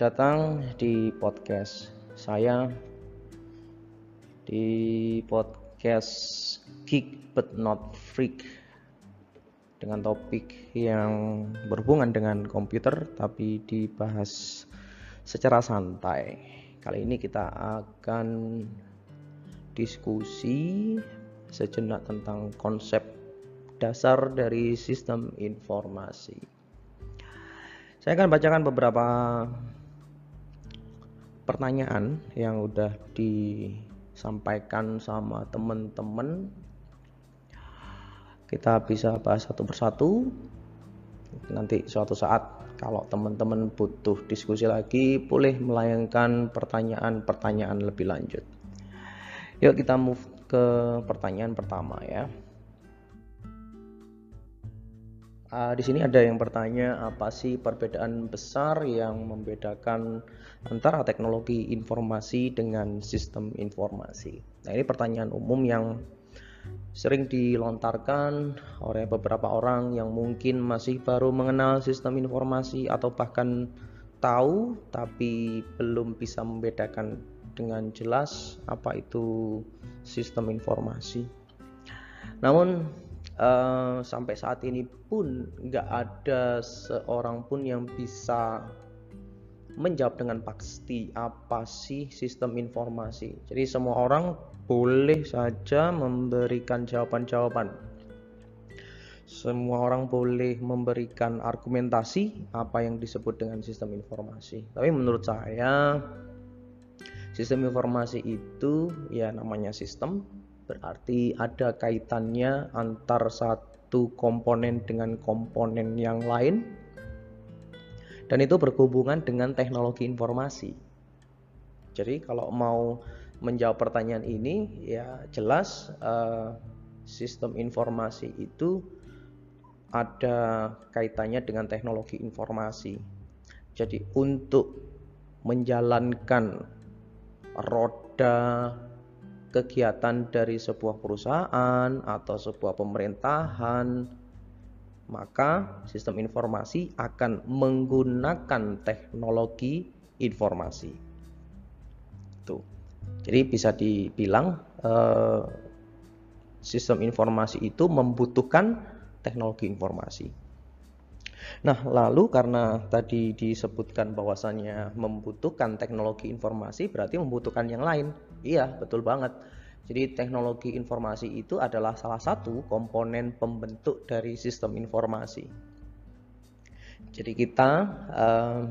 datang di podcast saya di podcast Geek but not freak dengan topik yang berhubungan dengan komputer tapi dibahas secara santai. Kali ini kita akan diskusi sejenak tentang konsep dasar dari sistem informasi. Saya akan bacakan beberapa pertanyaan yang udah disampaikan sama teman-teman. Kita bisa bahas satu persatu. Nanti suatu saat kalau teman-teman butuh diskusi lagi, boleh melayangkan pertanyaan-pertanyaan lebih lanjut. Yuk kita move ke pertanyaan pertama ya. Uh, di sini ada yang bertanya apa sih perbedaan besar yang membedakan antara teknologi informasi dengan sistem informasi. Nah ini pertanyaan umum yang sering dilontarkan oleh beberapa orang yang mungkin masih baru mengenal sistem informasi atau bahkan tahu tapi belum bisa membedakan dengan jelas apa itu sistem informasi. Namun uh, sampai saat ini pun nggak ada seorang pun yang bisa menjawab dengan pasti apa sih sistem informasi. Jadi semua orang boleh saja memberikan jawaban-jawaban. Semua orang boleh memberikan argumentasi apa yang disebut dengan sistem informasi. Tapi menurut saya sistem informasi itu ya namanya sistem berarti ada kaitannya antar satu komponen dengan komponen yang lain dan itu berhubungan dengan teknologi informasi. Jadi kalau mau menjawab pertanyaan ini ya jelas uh, sistem informasi itu ada kaitannya dengan teknologi informasi. Jadi untuk menjalankan roda kegiatan dari sebuah perusahaan atau sebuah pemerintahan, maka sistem informasi akan menggunakan teknologi informasi. Tuh. Jadi bisa dibilang eh, sistem informasi itu membutuhkan teknologi informasi. Nah, lalu karena tadi disebutkan bahwasannya membutuhkan teknologi informasi berarti membutuhkan yang lain. Iya, betul banget. Jadi teknologi informasi itu adalah salah satu komponen pembentuk dari sistem informasi. Jadi kita eh,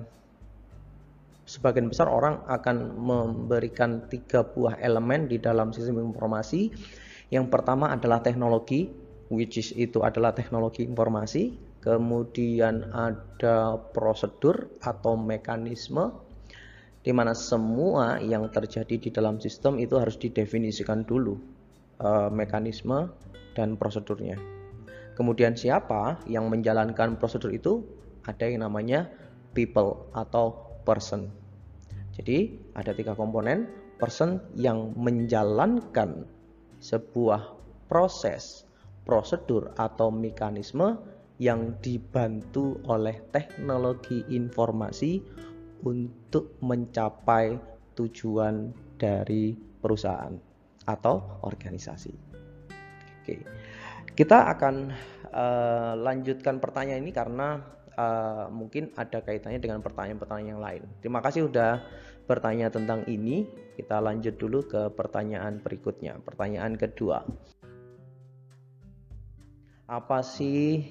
sebagian besar orang akan memberikan tiga buah elemen di dalam sistem informasi. Yang pertama adalah teknologi, which is itu adalah teknologi informasi kemudian ada prosedur atau mekanisme di mana semua yang terjadi di dalam sistem itu harus didefinisikan dulu e, mekanisme dan prosedurnya. Kemudian siapa yang menjalankan prosedur itu? Ada yang namanya people atau person. Jadi ada tiga komponen person yang menjalankan sebuah proses, prosedur atau mekanisme yang dibantu oleh teknologi informasi untuk mencapai tujuan dari perusahaan atau organisasi. Oke, kita akan uh, lanjutkan pertanyaan ini karena uh, mungkin ada kaitannya dengan pertanyaan-pertanyaan yang lain. Terima kasih sudah bertanya tentang ini. Kita lanjut dulu ke pertanyaan berikutnya. Pertanyaan kedua apa sih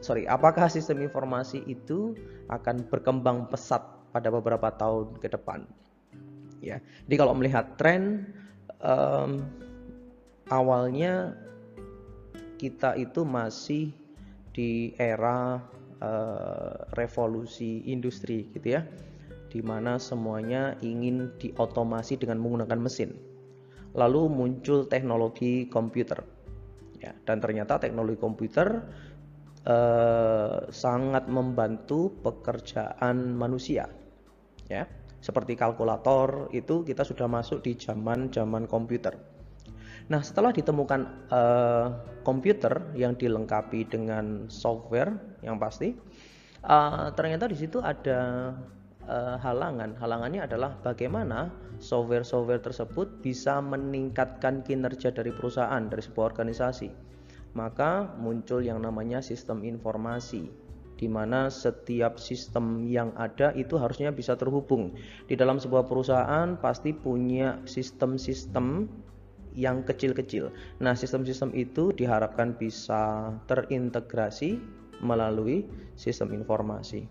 sorry apakah sistem informasi itu akan berkembang pesat pada beberapa tahun ke depan. Ya. Jadi kalau melihat tren um, awalnya kita itu masih di era uh, revolusi industri gitu ya di mana semuanya ingin diotomasi dengan menggunakan mesin. Lalu muncul teknologi komputer. Ya. Dan ternyata teknologi komputer eh, sangat membantu pekerjaan manusia ya seperti kalkulator itu kita sudah masuk di zaman zaman komputer nah setelah ditemukan eh, komputer yang dilengkapi dengan software yang pasti uh, ternyata di situ ada uh, halangan. Halangannya adalah bagaimana software-software tersebut bisa meningkatkan kinerja dari perusahaan, dari sebuah organisasi. Maka muncul yang namanya sistem informasi di mana setiap sistem yang ada itu harusnya bisa terhubung. Di dalam sebuah perusahaan pasti punya sistem-sistem yang kecil-kecil. Nah, sistem-sistem itu diharapkan bisa terintegrasi melalui sistem informasi.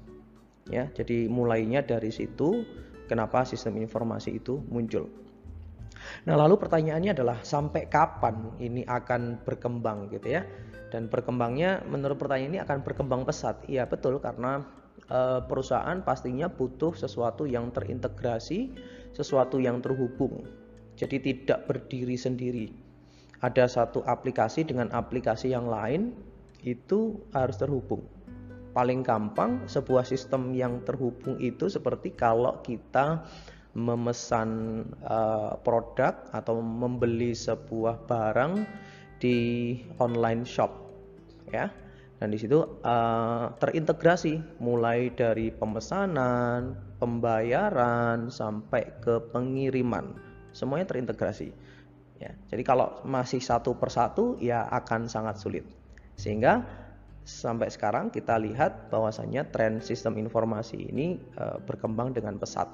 Ya, jadi mulainya dari situ kenapa sistem informasi itu muncul. Nah, lalu pertanyaannya adalah sampai kapan ini akan berkembang gitu ya? Dan berkembangnya menurut pertanyaan ini akan berkembang pesat. Iya, betul karena e, perusahaan pastinya butuh sesuatu yang terintegrasi, sesuatu yang terhubung. Jadi tidak berdiri sendiri. Ada satu aplikasi dengan aplikasi yang lain itu harus terhubung. Paling gampang sebuah sistem yang terhubung itu seperti kalau kita memesan uh, produk atau membeli sebuah barang di online shop ya. Dan di situ uh, terintegrasi mulai dari pemesanan, pembayaran sampai ke pengiriman. Semuanya terintegrasi ya. Jadi kalau masih satu persatu ya akan sangat sulit. Sehingga sampai sekarang kita lihat bahwasanya tren sistem informasi ini uh, berkembang dengan pesat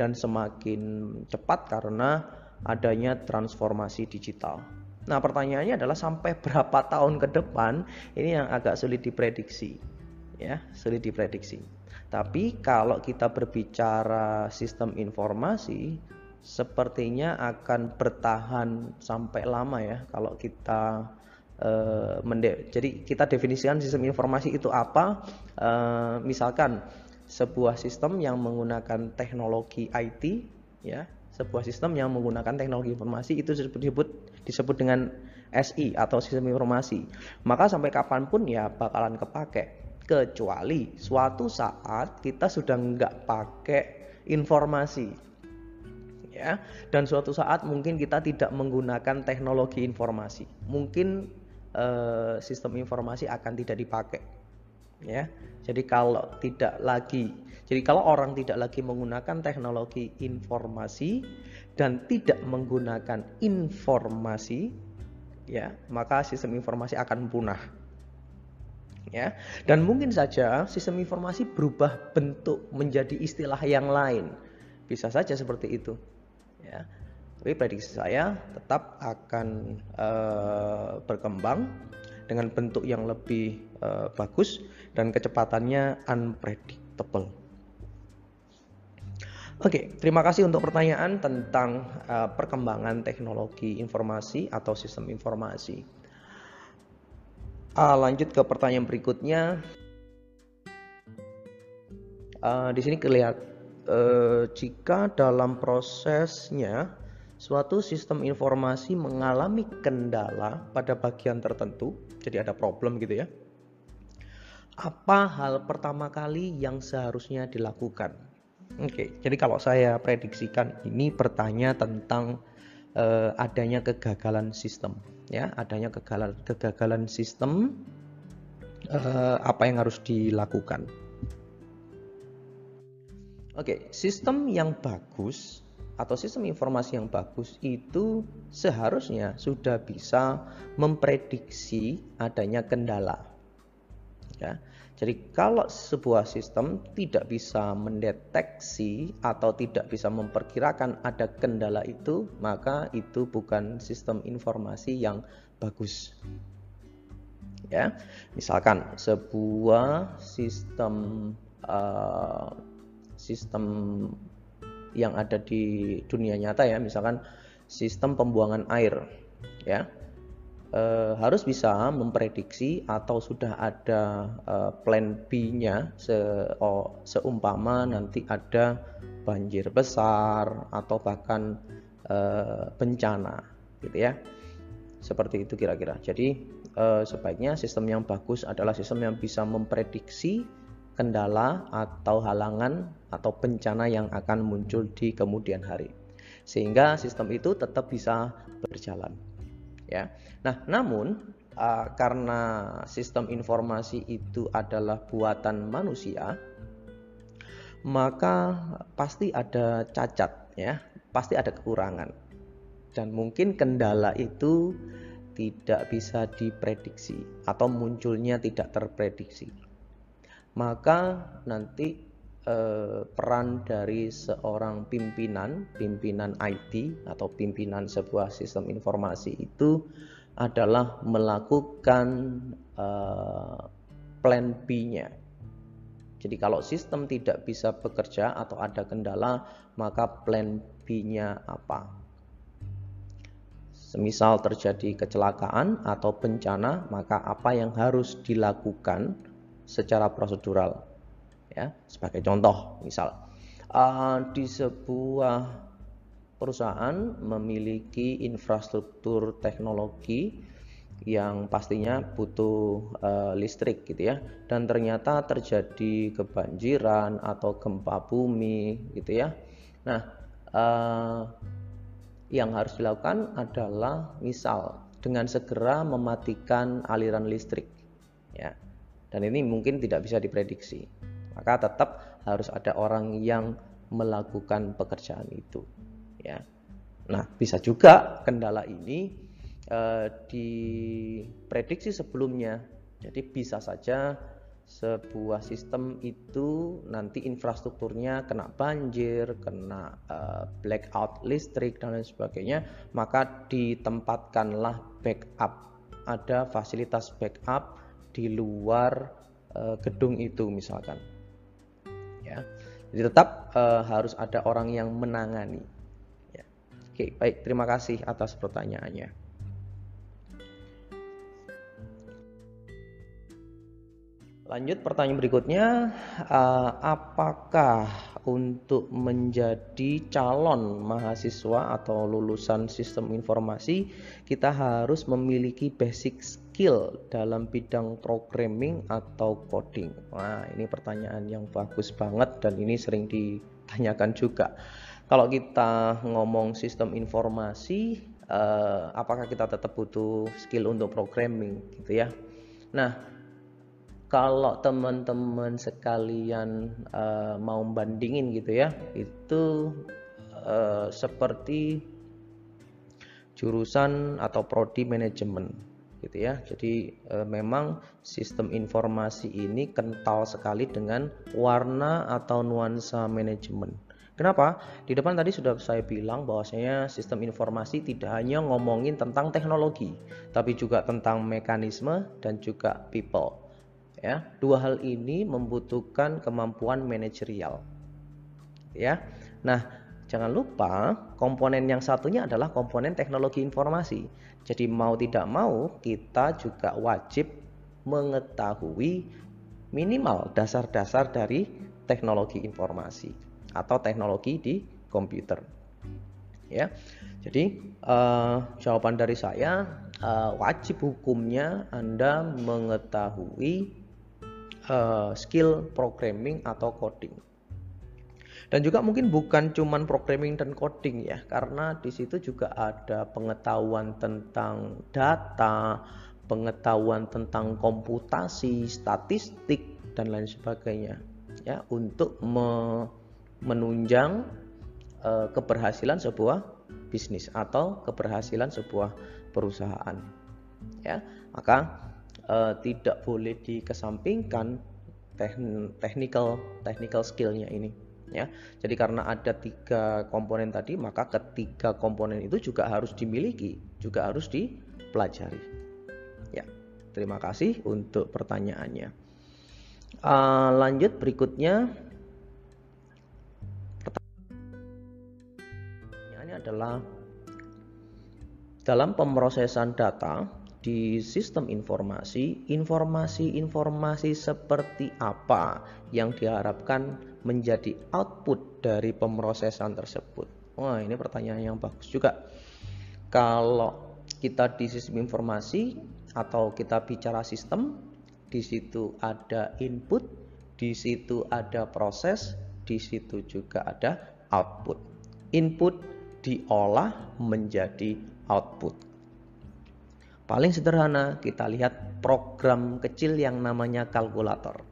dan semakin cepat karena adanya transformasi digital. Nah, pertanyaannya adalah sampai berapa tahun ke depan ini yang agak sulit diprediksi. Ya, sulit diprediksi. Tapi kalau kita berbicara sistem informasi sepertinya akan bertahan sampai lama ya kalau kita uh, jadi kita definisikan sistem informasi itu apa uh, misalkan sebuah sistem yang menggunakan teknologi IT ya. Sebuah sistem yang menggunakan teknologi informasi itu disebut disebut dengan SI atau sistem informasi. Maka sampai kapan pun ya bakalan kepake. Kecuali suatu saat kita sudah nggak pakai informasi ya. Dan suatu saat mungkin kita tidak menggunakan teknologi informasi. Mungkin eh, sistem informasi akan tidak dipakai ya. Jadi kalau tidak lagi jadi kalau orang tidak lagi menggunakan teknologi informasi dan tidak menggunakan informasi ya, maka sistem informasi akan punah. Ya. Dan mungkin saja sistem informasi berubah bentuk menjadi istilah yang lain. Bisa saja seperti itu. Ya. Tapi prediksi saya tetap akan uh, berkembang dengan bentuk yang lebih uh, bagus dan kecepatannya unpredictable. Oke, terima kasih untuk pertanyaan tentang uh, perkembangan teknologi informasi atau sistem informasi. Uh, lanjut ke pertanyaan berikutnya. Uh, di sini kelihatan uh, jika dalam prosesnya suatu sistem informasi mengalami kendala pada bagian tertentu, jadi ada problem gitu ya apa hal pertama kali yang seharusnya dilakukan? Oke, jadi kalau saya prediksikan ini bertanya tentang uh, adanya kegagalan sistem, ya, adanya kegagalan kegagalan sistem, uh, apa yang harus dilakukan? Oke, sistem yang bagus atau sistem informasi yang bagus itu seharusnya sudah bisa memprediksi adanya kendala. Ya. Jadi kalau sebuah sistem tidak bisa mendeteksi atau tidak bisa memperkirakan ada kendala itu, maka itu bukan sistem informasi yang bagus. Ya, misalkan sebuah sistem uh, sistem yang ada di dunia nyata ya, misalkan sistem pembuangan air, ya e, harus bisa memprediksi atau sudah ada e, plan B-nya se, seumpama nanti ada banjir besar atau bahkan e, bencana gitu ya. Seperti itu kira-kira. Jadi e, sebaiknya sistem yang bagus adalah sistem yang bisa memprediksi kendala atau halangan atau bencana yang akan muncul di kemudian hari. Sehingga sistem itu tetap bisa berjalan ya. Nah, namun uh, karena sistem informasi itu adalah buatan manusia, maka pasti ada cacat ya, pasti ada kekurangan. Dan mungkin kendala itu tidak bisa diprediksi atau munculnya tidak terprediksi. Maka nanti eh, peran dari seorang pimpinan, pimpinan IT atau pimpinan sebuah sistem informasi itu adalah melakukan eh, plan B-nya. Jadi kalau sistem tidak bisa bekerja atau ada kendala, maka plan B-nya apa? Semisal terjadi kecelakaan atau bencana, maka apa yang harus dilakukan secara prosedural? Ya, sebagai contoh, misal. Uh, di sebuah perusahaan memiliki infrastruktur teknologi yang pastinya butuh uh, listrik gitu ya dan ternyata terjadi kebanjiran atau gempa bumi gitu ya. Nah uh, yang harus dilakukan adalah misal dengan segera mematikan aliran listrik ya. Dan ini mungkin tidak bisa diprediksi maka tetap harus ada orang yang melakukan pekerjaan itu ya nah bisa juga kendala ini uh, diprediksi sebelumnya. Jadi bisa saja sebuah sistem itu nanti infrastrukturnya kena banjir, kena uh, blackout listrik dan lain sebagainya, maka ditempatkanlah backup. Ada fasilitas backup di luar uh, gedung itu misalkan. Ya. Jadi tetap uh, harus ada orang yang menangani. Ya. Oke, baik, terima kasih atas pertanyaannya. Lanjut pertanyaan berikutnya, uh, apakah untuk menjadi calon mahasiswa atau lulusan sistem informasi kita harus memiliki basic skill dalam bidang programming atau coding? Nah, ini pertanyaan yang bagus banget dan ini sering ditanyakan juga. Kalau kita ngomong sistem informasi, uh, apakah kita tetap butuh skill untuk programming gitu ya? Nah, kalau teman-teman sekalian uh, mau bandingin gitu ya itu uh, seperti jurusan atau prodi manajemen gitu ya. Jadi uh, memang sistem informasi ini kental sekali dengan warna atau nuansa manajemen. Kenapa? Di depan tadi sudah saya bilang bahwasanya sistem informasi tidak hanya ngomongin tentang teknologi, tapi juga tentang mekanisme dan juga people ya. Dua hal ini membutuhkan kemampuan manajerial ya. Nah jangan lupa komponen yang satunya adalah komponen teknologi informasi jadi mau tidak mau kita juga wajib mengetahui minimal dasar-dasar dari teknologi informasi atau teknologi di komputer ya jadi uh, jawaban dari saya uh, wajib hukumnya Anda mengetahui uh, skill programming atau coding. Dan juga mungkin bukan cuman programming dan coding ya, karena di situ juga ada pengetahuan tentang data, pengetahuan tentang komputasi, statistik dan lain sebagainya ya untuk me menunjang uh, keberhasilan sebuah bisnis atau keberhasilan sebuah perusahaan. Ya, maka uh, tidak boleh dikesampingkan technical technical skillnya ini ya. Jadi karena ada tiga komponen tadi maka ketiga komponen itu juga harus dimiliki juga harus dipelajari. Ya terima kasih untuk pertanyaannya. Uh, lanjut berikutnya. Pertanyaannya adalah dalam pemrosesan data di sistem informasi, informasi-informasi seperti apa yang diharapkan menjadi output dari pemrosesan tersebut? Wah, ini pertanyaan yang bagus juga. Kalau kita di sistem informasi atau kita bicara sistem, di situ ada input, di situ ada proses, di situ juga ada output. Input diolah menjadi output Paling sederhana kita lihat program kecil yang namanya kalkulator.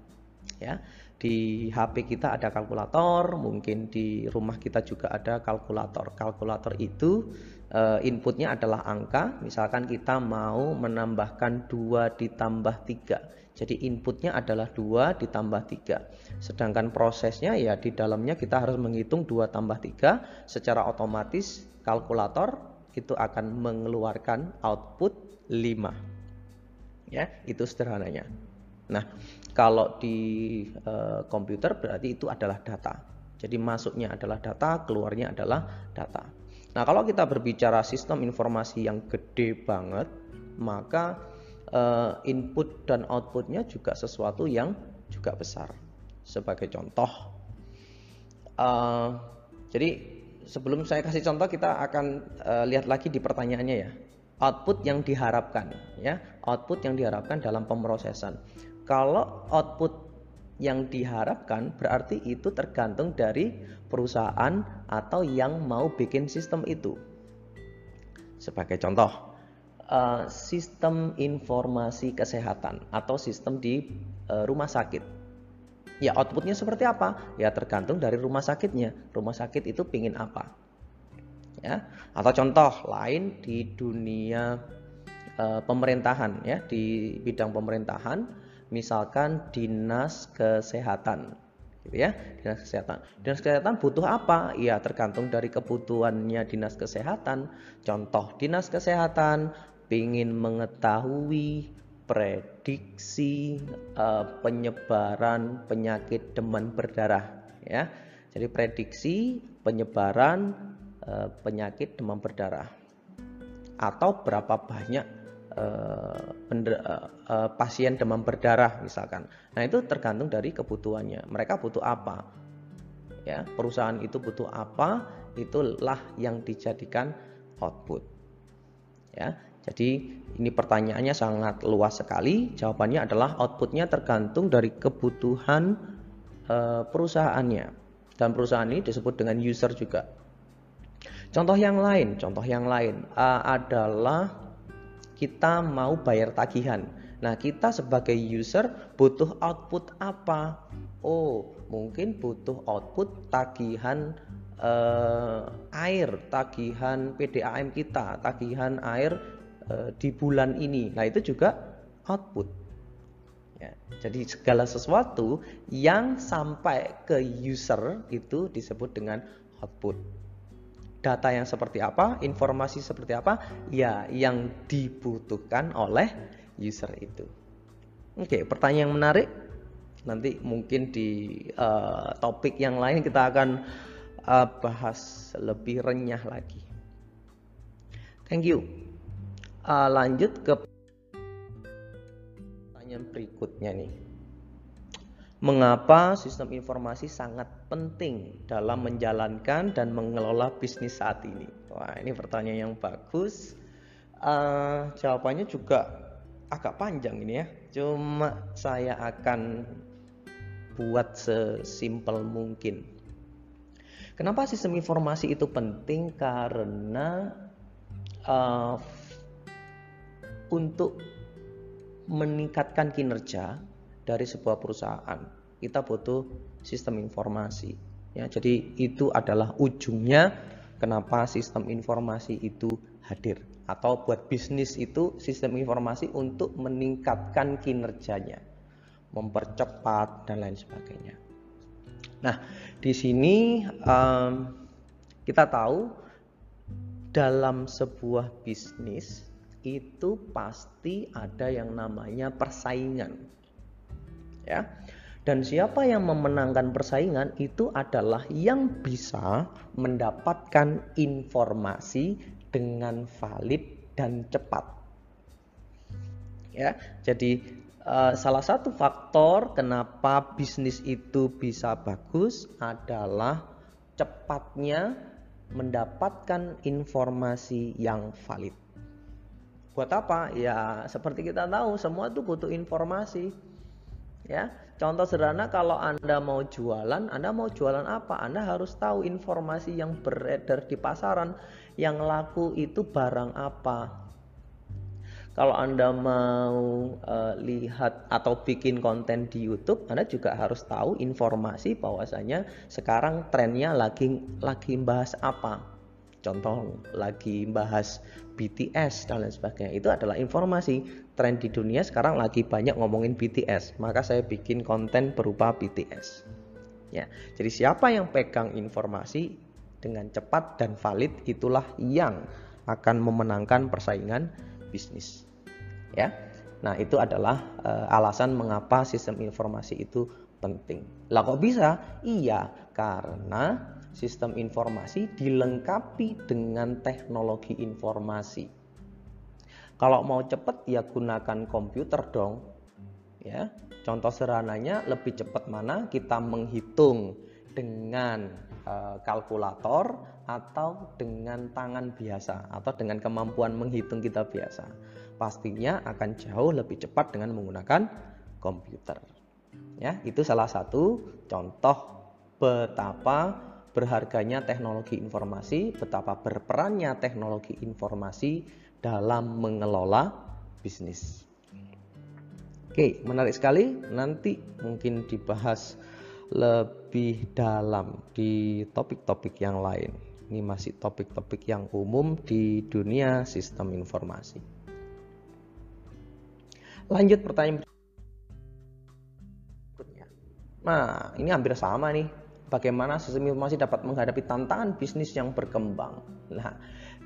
Ya. Di HP kita ada kalkulator, mungkin di rumah kita juga ada kalkulator. Kalkulator itu uh, inputnya adalah angka, misalkan kita mau menambahkan 2 ditambah 3. Jadi inputnya adalah 2 ditambah 3. Sedangkan prosesnya ya di dalamnya kita harus menghitung 2 tambah 3. Secara otomatis kalkulator itu akan mengeluarkan output 5. Ya, itu sederhananya. Nah, kalau di e, komputer berarti itu adalah data. Jadi masuknya adalah data, keluarnya adalah data. Nah, kalau kita berbicara sistem informasi yang gede banget, maka e, input dan outputnya juga sesuatu yang juga besar. Sebagai contoh, e, jadi sebelum saya kasih contoh kita akan e, lihat lagi di pertanyaannya ya output yang diharapkan ya output yang diharapkan dalam pemrosesan kalau output yang diharapkan berarti itu tergantung dari perusahaan atau yang mau bikin sistem itu. Sebagai contoh, uh, sistem informasi kesehatan atau sistem di uh, rumah sakit. Ya outputnya seperti apa? Ya tergantung dari rumah sakitnya. Rumah sakit itu pingin apa? Ya. Atau contoh lain di dunia uh, pemerintahan ya di bidang pemerintahan misalkan dinas kesehatan gitu ya dinas kesehatan. Dinas kesehatan butuh apa? Ya tergantung dari kebutuhannya dinas kesehatan. Contoh dinas kesehatan ingin mengetahui prediksi uh, penyebaran penyakit demam berdarah ya. Jadi prediksi penyebaran uh, penyakit demam berdarah. Atau berapa banyak uh, pasien demam berdarah misalkan. Nah, itu tergantung dari kebutuhannya. Mereka butuh apa? Ya, perusahaan itu butuh apa? Itulah yang dijadikan output. Ya. Jadi ini pertanyaannya sangat luas sekali. Jawabannya adalah outputnya tergantung dari kebutuhan uh, perusahaannya. Dan perusahaan ini disebut dengan user juga. Contoh yang lain, contoh yang lain uh, adalah kita mau bayar tagihan. Nah, kita sebagai user butuh output apa? Oh, mungkin butuh output tagihan eh, air, tagihan PDAM kita, tagihan air eh, di bulan ini. Nah, itu juga output. Ya, jadi segala sesuatu yang sampai ke user itu disebut dengan output data yang seperti apa, informasi seperti apa, ya yang dibutuhkan oleh user itu. Oke, pertanyaan yang menarik. Nanti mungkin di uh, topik yang lain kita akan uh, bahas lebih renyah lagi. Thank you. Uh, lanjut ke pertanyaan berikutnya nih. Mengapa sistem informasi sangat penting dalam menjalankan dan mengelola bisnis saat ini? Wah, ini pertanyaan yang bagus. Uh, jawabannya juga agak panjang ini ya. Cuma saya akan buat sesimpel mungkin. Kenapa sistem informasi itu penting? Karena uh, untuk meningkatkan kinerja dari sebuah perusahaan. Kita butuh sistem informasi. Ya, jadi itu adalah ujungnya kenapa sistem informasi itu hadir atau buat bisnis itu sistem informasi untuk meningkatkan kinerjanya, mempercepat dan lain sebagainya. Nah, di sini um, kita tahu dalam sebuah bisnis itu pasti ada yang namanya persaingan ya. Dan siapa yang memenangkan persaingan itu adalah yang bisa mendapatkan informasi dengan valid dan cepat. Ya, jadi uh, salah satu faktor kenapa bisnis itu bisa bagus adalah cepatnya mendapatkan informasi yang valid. Buat apa? Ya, seperti kita tahu, semua itu butuh informasi Ya, contoh sederhana kalau Anda mau jualan, Anda mau jualan apa? Anda harus tahu informasi yang beredar di pasaran, yang laku itu barang apa. kalau Anda mau uh, lihat atau bikin konten di YouTube, Anda juga harus tahu informasi bahwasanya sekarang trennya lagi lagi bahas apa. Contoh lagi bahas BTS dan lain sebagainya. Itu adalah informasi tren di dunia sekarang lagi banyak ngomongin BTS. Maka saya bikin konten berupa BTS. Ya. Jadi siapa yang pegang informasi dengan cepat dan valid itulah yang akan memenangkan persaingan bisnis. Ya. Nah, itu adalah uh, alasan mengapa sistem informasi itu penting. Lah kok bisa? Iya, karena sistem informasi dilengkapi dengan teknologi informasi. Kalau mau cepat ya gunakan komputer dong. Ya. Contoh sederhananya lebih cepat mana kita menghitung dengan uh, kalkulator atau dengan tangan biasa atau dengan kemampuan menghitung kita biasa. Pastinya akan jauh lebih cepat dengan menggunakan komputer. Ya, itu salah satu contoh betapa berharganya teknologi informasi, betapa berperannya teknologi informasi dalam mengelola bisnis. Oke, menarik sekali. Nanti mungkin dibahas lebih dalam di topik-topik yang lain. Ini masih topik-topik yang umum di dunia sistem informasi. Lanjut pertanyaan berikutnya. Nah, ini hampir sama nih. Bagaimana sistem informasi dapat menghadapi tantangan bisnis yang berkembang? Nah,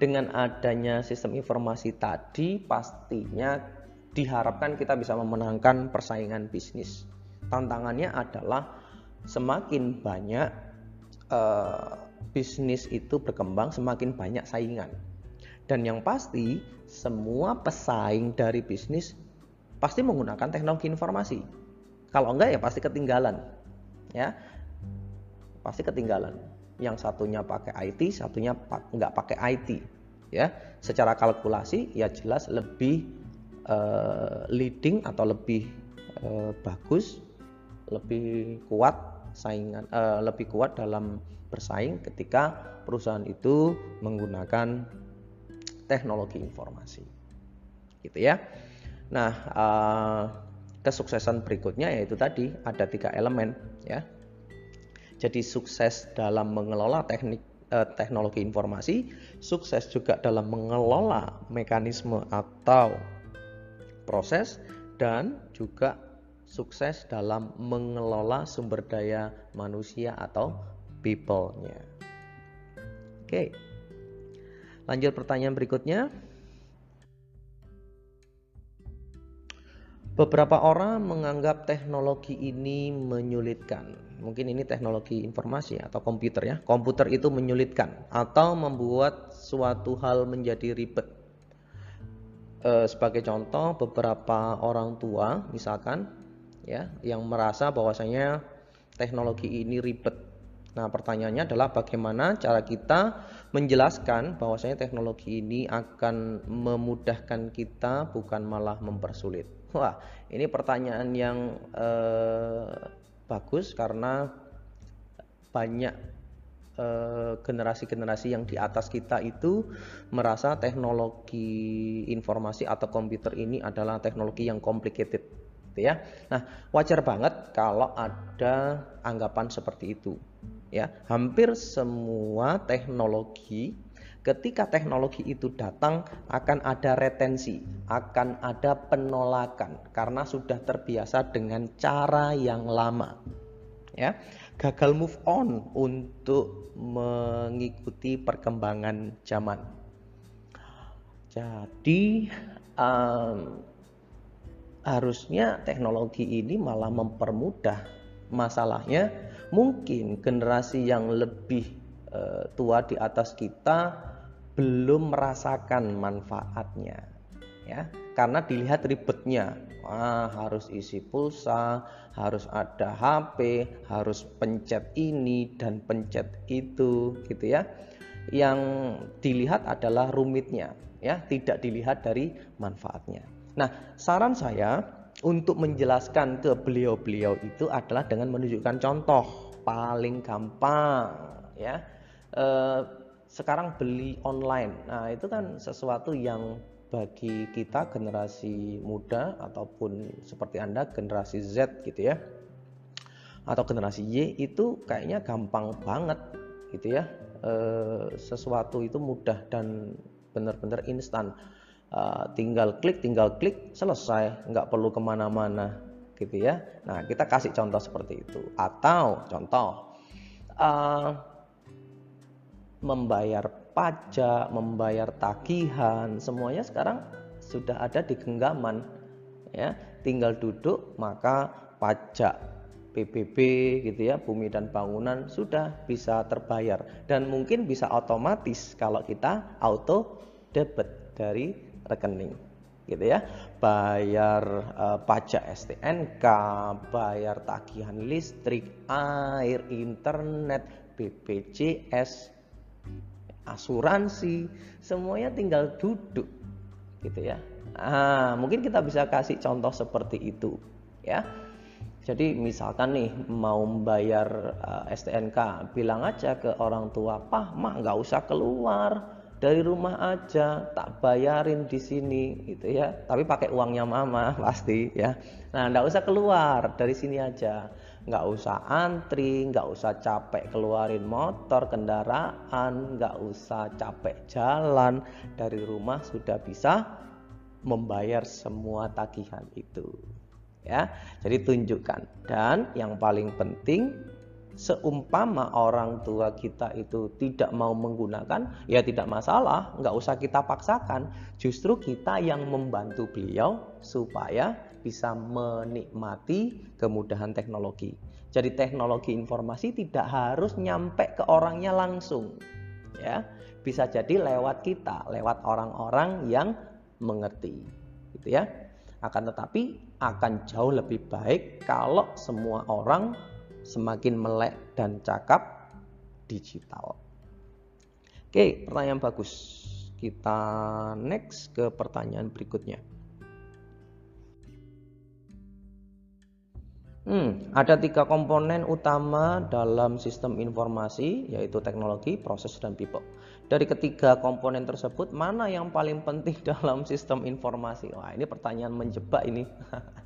dengan adanya sistem informasi tadi pastinya diharapkan kita bisa memenangkan persaingan bisnis. Tantangannya adalah semakin banyak uh, bisnis itu berkembang, semakin banyak saingan. Dan yang pasti, semua pesaing dari bisnis pasti menggunakan teknologi informasi. Kalau enggak ya pasti ketinggalan. Ya. Pasti ketinggalan. Yang satunya pakai IT, satunya enggak pakai IT. Ya. Secara kalkulasi ya jelas lebih uh, leading atau lebih uh, bagus, lebih kuat saingan uh, lebih kuat dalam bersaing ketika perusahaan itu menggunakan teknologi informasi. Gitu ya. Nah uh, kesuksesan berikutnya yaitu tadi ada tiga elemen ya. Jadi sukses dalam mengelola teknik uh, teknologi informasi sukses juga dalam mengelola mekanisme atau proses dan juga sukses dalam mengelola sumber daya manusia atau people-nya. Oke. Lanjut pertanyaan berikutnya. Beberapa orang menganggap teknologi ini menyulitkan. Mungkin ini teknologi informasi atau komputer ya. Komputer itu menyulitkan atau membuat suatu hal menjadi ribet. E, sebagai contoh, beberapa orang tua misalkan ya yang merasa bahwasanya teknologi ini ribet. Nah, pertanyaannya adalah bagaimana cara kita menjelaskan bahwasanya teknologi ini akan memudahkan kita bukan malah mempersulit. Wah, ini pertanyaan yang eh, bagus karena banyak eh, generasi-generasi yang di atas kita itu merasa teknologi informasi atau komputer ini adalah teknologi yang complicated gitu ya. Nah, wajar banget kalau ada anggapan seperti itu. Ya, hampir semua teknologi ketika teknologi itu datang akan ada retensi, akan ada penolakan karena sudah terbiasa dengan cara yang lama. Ya, gagal move on untuk mengikuti perkembangan zaman. Jadi um, harusnya teknologi ini malah mempermudah masalahnya mungkin generasi yang lebih uh, tua di atas kita belum merasakan manfaatnya ya karena dilihat ribetnya Wah, harus isi pulsa, harus ada HP, harus pencet ini dan pencet itu gitu ya. Yang dilihat adalah rumitnya ya, tidak dilihat dari manfaatnya. Nah, saran saya untuk menjelaskan ke beliau-beliau itu adalah dengan menunjukkan contoh paling gampang ya. E, sekarang beli online. Nah, itu kan sesuatu yang bagi kita generasi muda ataupun seperti Anda generasi Z gitu ya atau generasi Y itu kayaknya gampang banget gitu ya. E, sesuatu itu mudah dan benar-benar instan. E, tinggal klik tinggal klik selesai nggak perlu ke mana-mana gitu ya. Nah kita kasih contoh seperti itu. Atau contoh e, membayar pajak, membayar tagihan, semuanya sekarang sudah ada di genggaman. Ya, tinggal duduk maka pajak PBB gitu ya, bumi dan bangunan sudah bisa terbayar dan mungkin bisa otomatis kalau kita auto debit dari rekening gitu ya bayar uh, pajak STNK bayar tagihan listrik air internet BPJS asuransi, semuanya tinggal duduk gitu ya. Ah, mungkin kita bisa kasih contoh seperti itu ya. Jadi misalkan nih mau membayar uh, eh, STNK, bilang aja ke orang tua, "Pah, Mak nggak usah keluar dari rumah aja, tak bayarin di sini." gitu ya. Tapi pakai uangnya mama pasti ya. Nah, nggak usah keluar dari sini aja nggak usah antri, nggak usah capek keluarin motor, kendaraan, nggak usah capek jalan dari rumah sudah bisa membayar semua tagihan itu. Ya, jadi tunjukkan. Dan yang paling penting, seumpama orang tua kita itu tidak mau menggunakan, ya tidak masalah, nggak usah kita paksakan. Justru kita yang membantu beliau supaya bisa menikmati kemudahan teknologi. Jadi teknologi informasi tidak harus nyampe ke orangnya langsung. Ya, bisa jadi lewat kita, lewat orang-orang yang mengerti. Gitu ya. Akan tetapi akan jauh lebih baik kalau semua orang semakin melek dan cakap digital. Oke, pertanyaan bagus. Kita next ke pertanyaan berikutnya. Hmm, ada tiga komponen utama dalam sistem informasi, yaitu teknologi, proses, dan people. Dari ketiga komponen tersebut, mana yang paling penting dalam sistem informasi? Wah, ini pertanyaan menjebak ini.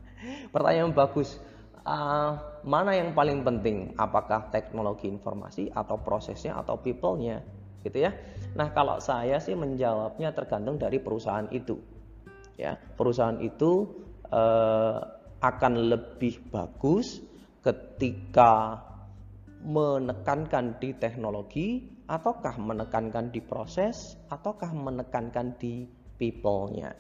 pertanyaan bagus. Uh, mana yang paling penting? Apakah teknologi informasi atau prosesnya atau people-nya? Gitu ya. Nah, kalau saya sih menjawabnya tergantung dari perusahaan itu. Ya, perusahaan itu uh, akan lebih bagus ketika menekankan di teknologi ataukah menekankan di proses ataukah menekankan di people-nya.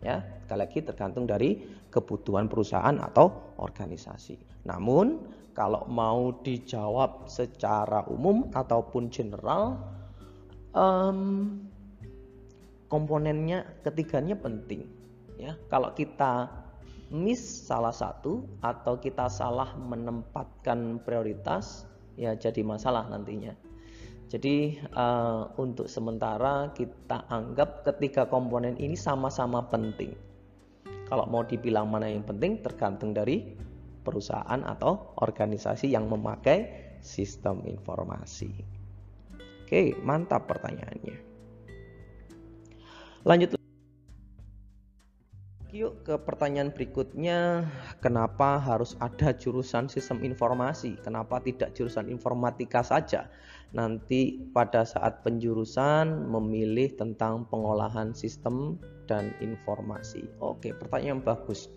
Ya, sekali lagi tergantung dari kebutuhan perusahaan atau organisasi. Namun, kalau mau dijawab secara umum ataupun general, um, komponennya ketiganya penting. Ya, kalau kita miss salah satu atau kita salah menempatkan prioritas ya jadi masalah nantinya. Jadi uh, untuk sementara kita anggap ketiga komponen ini sama-sama penting. Kalau mau dibilang mana yang penting tergantung dari perusahaan atau organisasi yang memakai sistem informasi. Oke, mantap pertanyaannya. Lanjut Yuk ke pertanyaan berikutnya, kenapa harus ada jurusan sistem informasi? Kenapa tidak jurusan informatika saja? Nanti pada saat penjurusan memilih tentang pengolahan sistem dan informasi. Oke, pertanyaan bagus.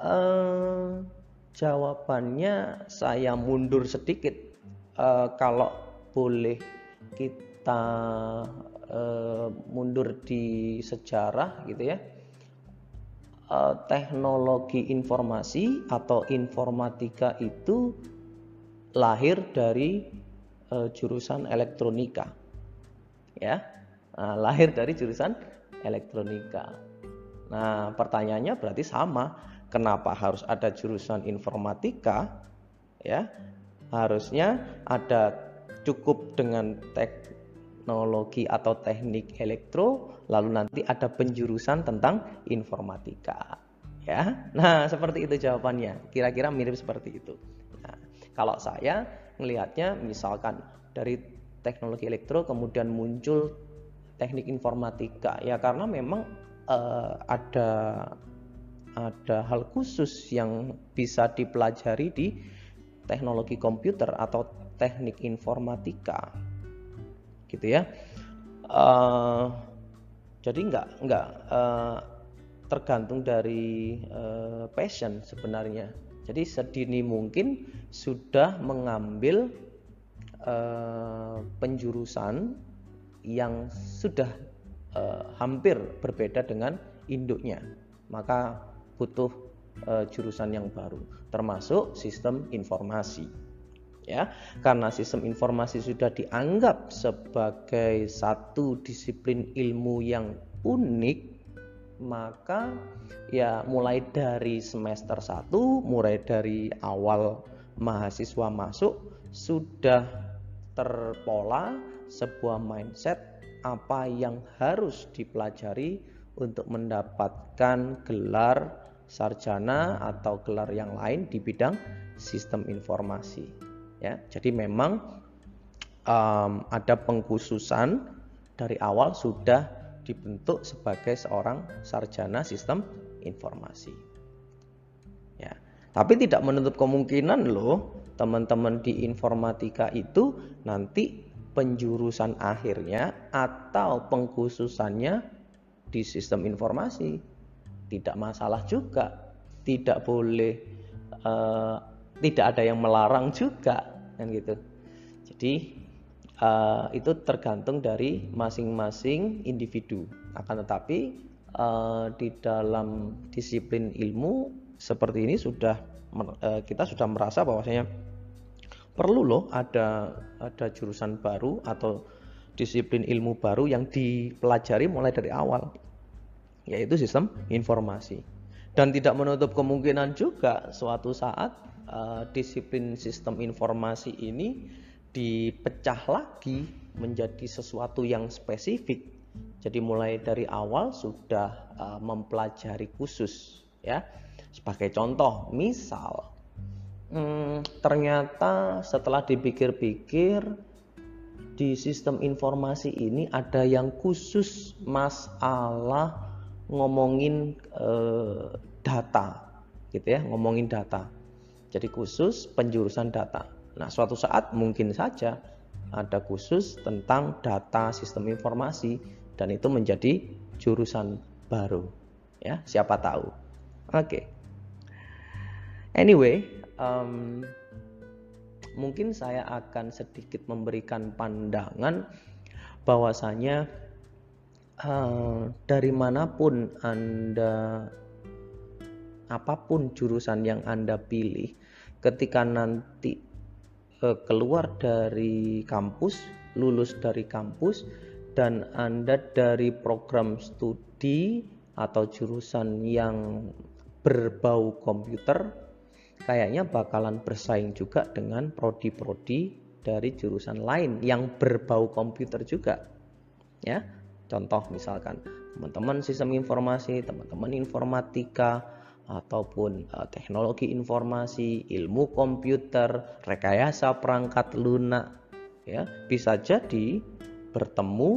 Uh, jawabannya saya mundur sedikit. Uh, kalau boleh kita uh, mundur di sejarah gitu ya uh, teknologi informasi atau informatika itu lahir dari uh, jurusan elektronika. Ya. Nah, lahir dari jurusan elektronika. Nah, pertanyaannya berarti sama. Kenapa harus ada jurusan informatika? Ya. Harusnya ada cukup dengan teknologi atau teknik elektro lalu nanti ada penjurusan tentang informatika ya. Nah seperti itu jawabannya. Kira-kira mirip seperti itu. Nah, kalau saya melihatnya misalkan dari teknologi elektro kemudian muncul teknik informatika ya karena memang uh, ada ada hal khusus yang bisa dipelajari di teknologi komputer atau teknik informatika gitu ya. Uh, jadi nggak nggak uh, tergantung dari uh, passion sebenarnya. Jadi sedini mungkin sudah mengambil uh, penjurusan yang sudah uh, hampir berbeda dengan induknya. Maka butuh uh, jurusan yang baru termasuk sistem informasi ya karena sistem informasi sudah dianggap sebagai satu disiplin ilmu yang unik maka ya mulai dari semester 1 mulai dari awal mahasiswa masuk sudah terpola sebuah mindset apa yang harus dipelajari untuk mendapatkan gelar sarjana atau gelar yang lain di bidang sistem informasi. Ya, jadi memang um, ada pengkhususan dari awal sudah dibentuk sebagai seorang sarjana sistem informasi. Ya, tapi tidak menutup kemungkinan loh teman-teman di informatika itu nanti penjurusan akhirnya atau pengkhususannya di sistem informasi tidak masalah juga tidak boleh uh, tidak ada yang melarang juga kan gitu jadi uh, itu tergantung dari masing-masing individu akan tetapi uh, di dalam disiplin ilmu seperti ini sudah uh, kita sudah merasa bahwasanya perlu loh ada ada jurusan baru atau disiplin ilmu baru yang dipelajari mulai dari awal yaitu sistem informasi. Dan tidak menutup kemungkinan juga suatu saat uh, disiplin sistem informasi ini dipecah lagi menjadi sesuatu yang spesifik. Jadi mulai dari awal sudah uh, mempelajari khusus ya. Sebagai contoh, misal hmm, ternyata setelah dipikir-pikir di sistem informasi ini ada yang khusus masalah ngomongin eh, data gitu ya ngomongin data jadi khusus penjurusan data. Nah suatu saat mungkin saja ada khusus tentang data sistem informasi dan itu menjadi jurusan baru. Ya siapa tahu. Oke. Okay. anyway um, mungkin saya akan sedikit memberikan pandangan bahwasanya uh, dari mana pun Anda apa pun jurusan yang Anda pilih ketika nanti uh, keluar dari kampus, lulus dari kampus dan Anda dari program studi atau jurusan yang berbau komputer kayaknya bakalan bersaing juga dengan prodi-prodi dari jurusan lain yang berbau komputer juga ya. Contoh misalkan teman-teman sistem informasi, teman-teman informatika, ataupun uh, teknologi informasi, ilmu komputer, rekayasa perangkat lunak, ya bisa jadi bertemu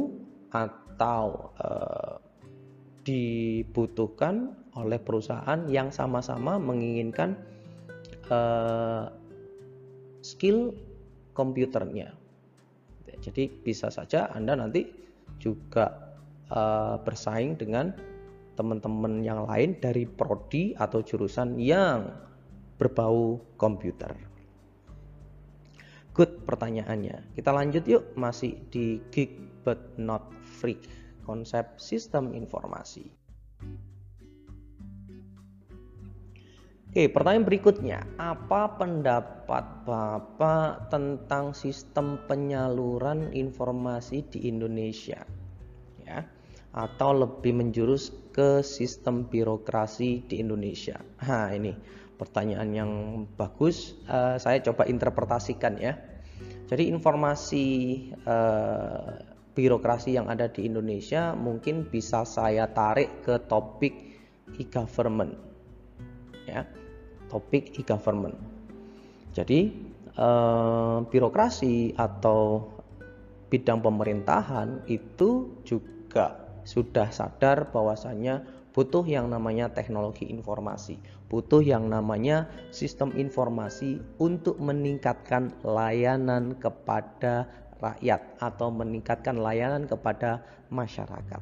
atau uh, dibutuhkan oleh perusahaan yang sama-sama menginginkan uh, skill komputernya. Jadi bisa saja Anda nanti juga uh, bersaing dengan teman-teman yang lain dari prodi atau jurusan yang berbau komputer. Good pertanyaannya. Kita lanjut yuk masih di geek but not freak konsep sistem informasi. Oke, pertanyaan berikutnya, apa pendapat Bapak tentang sistem penyaluran informasi di Indonesia? Ya, atau lebih menjurus ke sistem birokrasi di Indonesia. Nah, ini pertanyaan yang bagus. Uh, saya coba interpretasikan ya. Jadi informasi uh, birokrasi yang ada di Indonesia mungkin bisa saya tarik ke topik e-government. Ya topik e-government. Jadi eh, birokrasi atau bidang pemerintahan itu juga sudah sadar bahwasanya butuh yang namanya teknologi informasi, butuh yang namanya sistem informasi untuk meningkatkan layanan kepada rakyat atau meningkatkan layanan kepada masyarakat.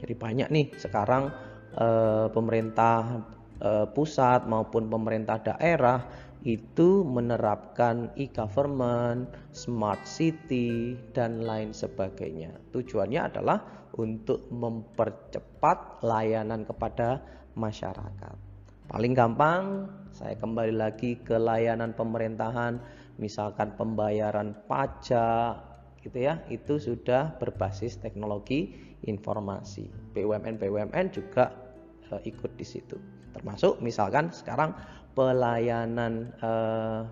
Jadi banyak nih sekarang eh, pemerintah eh, pusat maupun pemerintah daerah itu menerapkan e-government, smart city, dan lain sebagainya. Tujuannya adalah untuk mempercepat layanan kepada masyarakat. Paling gampang, saya kembali lagi ke layanan pemerintahan, misalkan pembayaran pajak, gitu ya, itu sudah berbasis teknologi informasi. BUMN BUMN juga uh, ikut di situ. Termasuk misalkan sekarang pelayanan eh,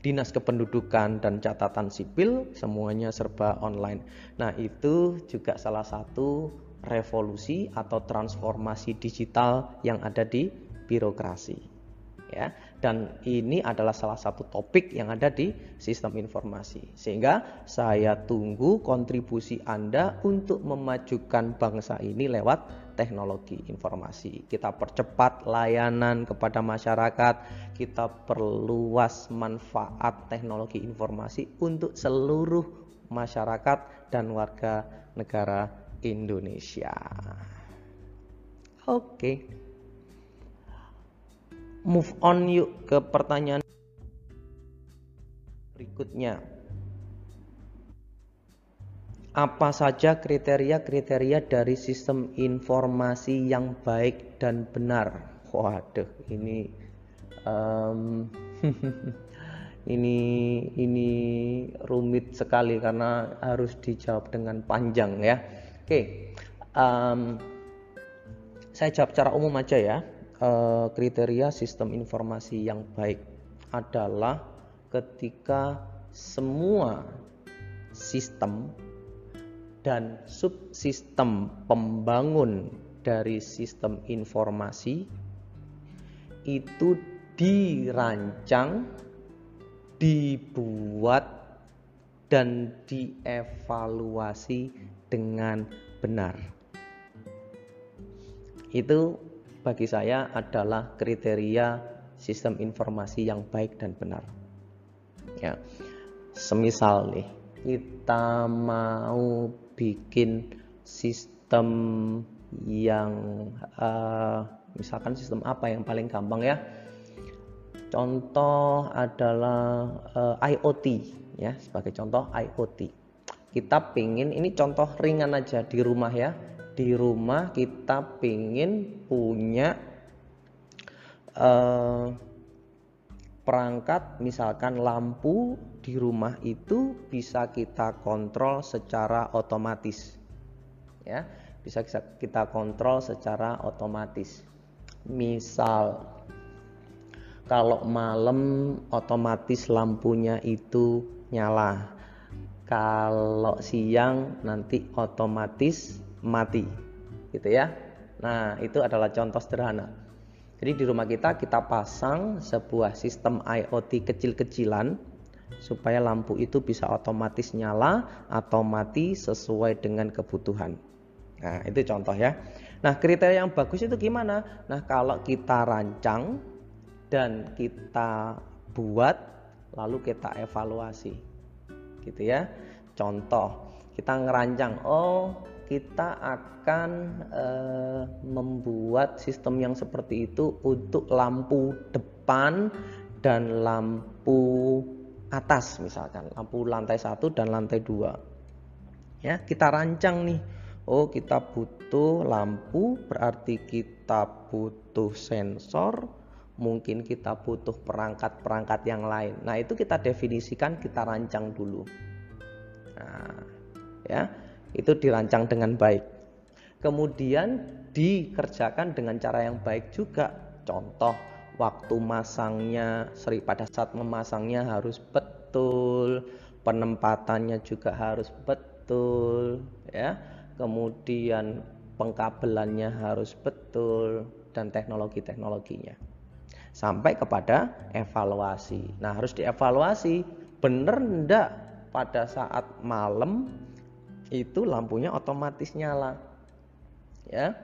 dinas kependudukan dan catatan sipil semuanya serba online. Nah, itu juga salah satu revolusi atau transformasi digital yang ada di birokrasi ya dan ini adalah salah satu topik yang ada di sistem informasi sehingga saya tunggu kontribusi Anda untuk memajukan bangsa ini lewat teknologi informasi. Kita percepat layanan kepada masyarakat. Kita perluas manfaat teknologi informasi untuk seluruh masyarakat dan warga negara Indonesia. Oke. Move on yuk ke pertanyaan berikutnya. Apa saja kriteria-kriteria dari sistem informasi yang baik dan benar? Waduh, ini um, ini ini rumit sekali karena harus dijawab dengan panjang ya. Oke, um, saya jawab secara umum aja ya uh, kriteria sistem informasi yang baik adalah ketika semua sistem dan subsistem pembangun dari sistem informasi itu dirancang, dibuat, dan dievaluasi dengan benar. Itu bagi saya adalah kriteria sistem informasi yang baik dan benar. Ya. Semisal nih, kita mau bikin sistem yang uh, misalkan sistem apa yang paling gampang ya. Contoh adalah uh, eh, IoT ya, sebagai contoh IoT. Kita pingin ini contoh ringan aja di rumah ya di rumah kita pingin punya uh, perangkat misalkan lampu di rumah itu bisa kita kontrol secara otomatis. Ya bisa kita kontrol secara otomatis. Misal kalau malam otomatis lampunya itu nyala. Kalau siang nanti otomatis mati gitu ya. Nah itu adalah contoh sederhana. Jadi di rumah kita kita pasang sebuah sistem IoT kecil-kecilan supaya lampu itu bisa otomatis nyala atau mati sesuai dengan kebutuhan. Nah itu contoh ya. Nah kriteria yang bagus itu gimana? Nah kalau kita rancang dan kita buat lalu kita evaluasi. Gitu ya. Contoh kita ngerancang oh kita akan uh, membuat sistem yang seperti itu untuk lampu depan dan lampu atas misalkan. Lampu lantai satu dan lantai dua. Ya kita rancang nih. Oh kita butuh lampu berarti kita butuh sensor mungkin kita butuh perangkat-perangkat yang lain. Nah itu kita definisikan kita rancang dulu. Nah ya itu dirancang dengan baik. Kemudian dikerjakan dengan cara yang baik juga. Contoh, waktu masangnya, seri pada saat memasangnya harus betul, penempatannya juga harus betul, ya. Kemudian pengkabelannya harus betul dan teknologi-teknologinya. Sampai kepada evaluasi. Nah, harus dievaluasi benar enggak pada saat malam itu lampunya otomatis nyala. Ya.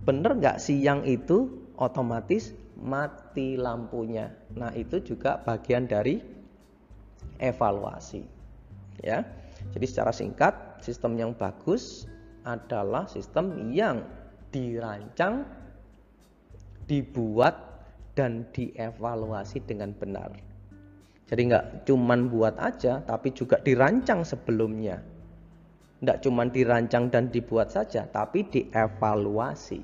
Bener nggak siang itu otomatis mati lampunya. Nah, itu juga bagian dari evaluasi. Ya. Jadi secara singkat, sistem yang bagus adalah sistem yang dirancang, dibuat dan dievaluasi dengan benar. Jadi nggak cuman buat aja, tapi juga dirancang sebelumnya. Nggak cuman dirancang dan dibuat saja, tapi dievaluasi.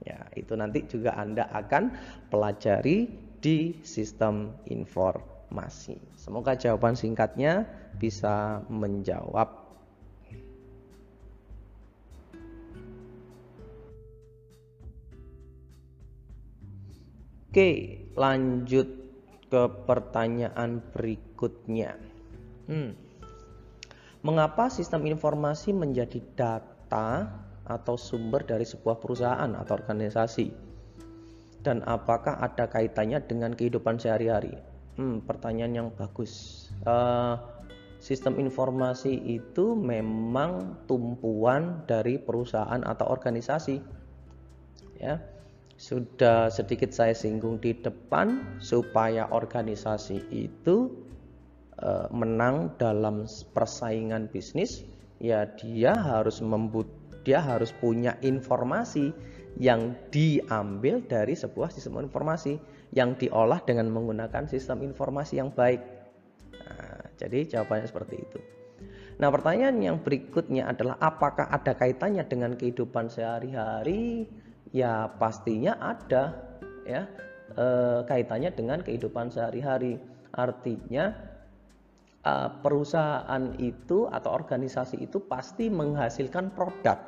Ya, itu nanti juga Anda akan pelajari di sistem informasi. Semoga jawaban singkatnya bisa menjawab Oke, lanjut ke pertanyaan berikutnya. Hmm. Mengapa sistem informasi menjadi data atau sumber dari sebuah perusahaan atau organisasi? Dan apakah ada kaitannya dengan kehidupan sehari-hari? Hmm, pertanyaan yang bagus. Uh, sistem informasi itu memang tumpuan dari perusahaan atau organisasi. Ya, sudah sedikit saya singgung di depan supaya organisasi itu e, menang dalam persaingan bisnis ya dia harus membut dia harus punya informasi yang diambil dari sebuah sistem informasi yang diolah dengan menggunakan sistem informasi yang baik. Nah, jadi jawabannya seperti itu. Nah, pertanyaan yang berikutnya adalah apakah ada kaitannya dengan kehidupan sehari-hari? ya pastinya ada ya e, kaitannya dengan kehidupan sehari-hari. Artinya e, perusahaan itu atau organisasi itu pasti menghasilkan produk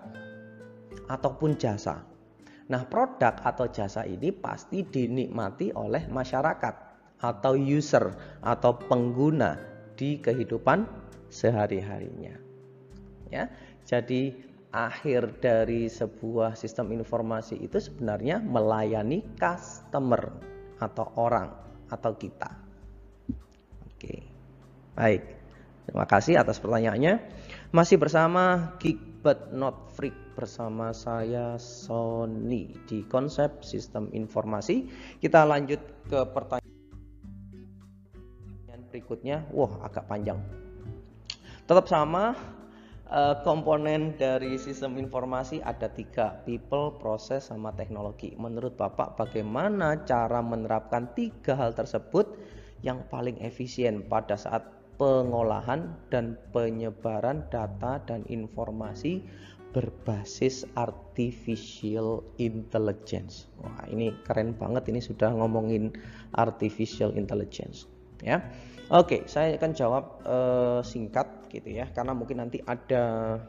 ataupun jasa. Nah, produk atau jasa ini pasti dinikmati oleh masyarakat atau user atau pengguna di kehidupan sehari-harinya. Ya. Jadi akhir dari sebuah sistem informasi itu sebenarnya melayani customer atau orang atau kita. Baik. Terima kasih atas pertanyaannya. Masih bersama Geek but not freak bersama saya Sony di konsep sistem informasi. Kita lanjut ke pertanyaan berikutnya. Wah, agak panjang. Tetap sama uh, komponen dari sistem informasi ada tiga people, proses, sama teknologi. Menurut Bapak bagaimana cara menerapkan tiga hal tersebut yang paling efisien pada saat pengolahan dan penyebaran data dan informasi berbasis artificial intelligence. Wah, ini keren banget ini sudah ngomongin artificial intelligence ya. Oke, saya akan jawab uh, singkat gitu ya, karena mungkin nanti ada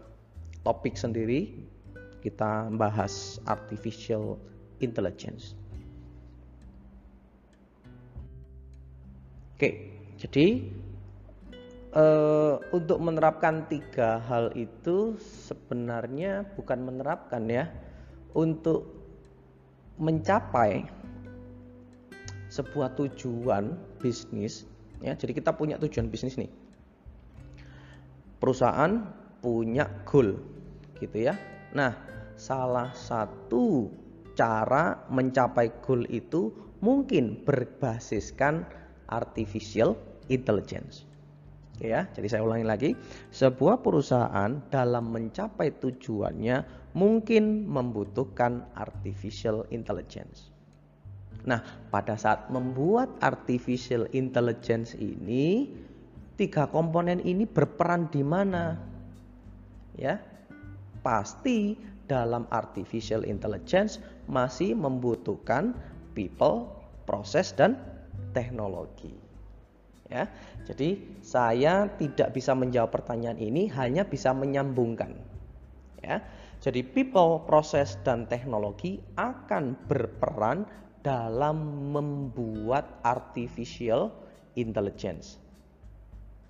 topik sendiri kita bahas artificial intelligence. Oke, jadi uh, untuk menerapkan tiga hal itu sebenarnya bukan menerapkan ya, untuk mencapai sebuah tujuan bisnis ya. Jadi kita punya tujuan bisnis nih. Perusahaan punya goal gitu ya. Nah salah satu cara mencapai goal itu mungkin berbasiskan artificial intelligence ya jadi saya ulangi lagi sebuah perusahaan dalam mencapai tujuannya mungkin membutuhkan artificial intelligence Nah, pada saat membuat artificial intelligence ini, tiga komponen ini berperan di mana? Ya, pasti dalam artificial intelligence masih membutuhkan people, proses dan teknologi. Ya, jadi saya tidak bisa menjawab pertanyaan ini, hanya bisa menyambungkan. Ya, jadi people, proses dan teknologi akan berperan dalam membuat artificial intelligence.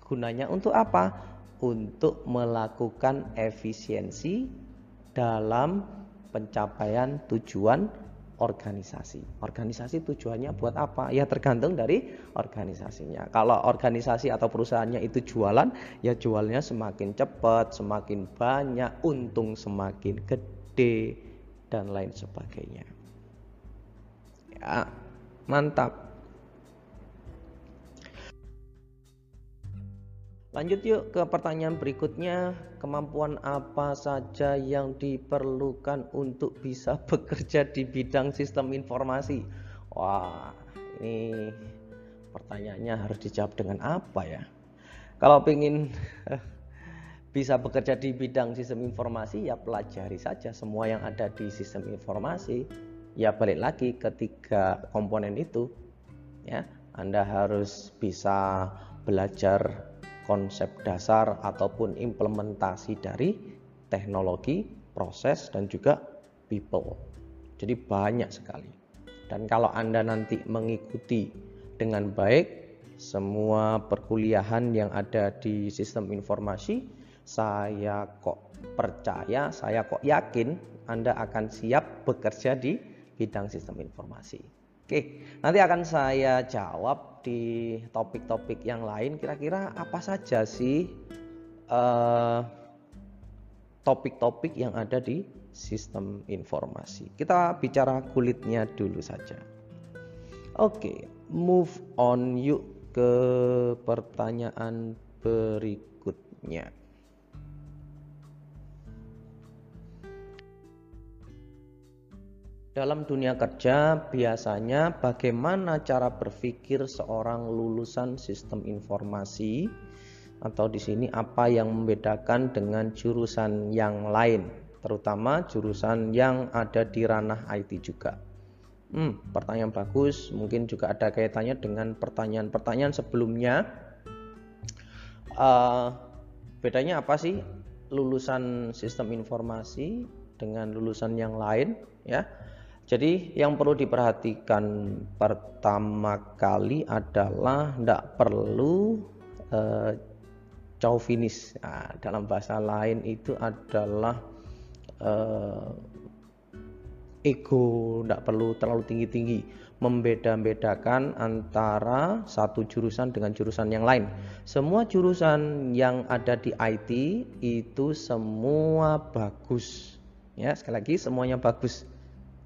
Gunanya untuk apa? Untuk melakukan efisiensi dalam pencapaian tujuan organisasi. Organisasi tujuannya buat apa? Ya tergantung dari organisasinya. Kalau organisasi atau perusahaannya itu jualan, ya jualnya semakin cepat, semakin banyak, untung semakin gede dan lain sebagainya. Ya, mantap. Lanjut yuk ke pertanyaan berikutnya. Kemampuan apa saja yang diperlukan untuk bisa bekerja di bidang sistem informasi? Wah, ini pertanyaannya harus dijawab dengan apa ya? Kalau ingin bisa bekerja di bidang sistem informasi ya pelajari saja semua yang ada di sistem informasi. Ya balik lagi ketiga komponen itu ya. Anda harus bisa belajar konsep dasar ataupun implementasi dari teknologi, proses dan juga people. Jadi banyak sekali. Dan kalau Anda nanti mengikuti dengan baik semua perkuliahan yang ada di sistem informasi, saya kok percaya, saya kok yakin Anda akan siap bekerja di bidang sistem informasi. Oke, nanti akan saya jawab di topik-topik yang lain. Kira-kira apa saja sih uh, topik-topik yang ada di sistem informasi? Kita bicara kulitnya dulu saja. Oke, move on yuk ke pertanyaan berikutnya. Dalam dunia kerja, biasanya bagaimana cara berpikir seorang lulusan sistem informasi atau di sini apa yang membedakan dengan jurusan yang lain, terutama jurusan yang ada di ranah IT juga. Hmm, pertanyaan bagus, mungkin juga ada kaitannya dengan pertanyaan-pertanyaan sebelumnya. Uh, bedanya apa sih lulusan sistem informasi dengan lulusan yang lain? Ya, jadi yang perlu diperhatikan pertama kali adalah tidak perlu uh, chauvinis. Nah, dalam bahasa lain itu adalah uh, ego, tidak perlu terlalu tinggi-tinggi. Membeda-bedakan antara satu jurusan dengan jurusan yang lain. Semua jurusan yang ada di IT itu semua bagus. Ya, sekali lagi semuanya bagus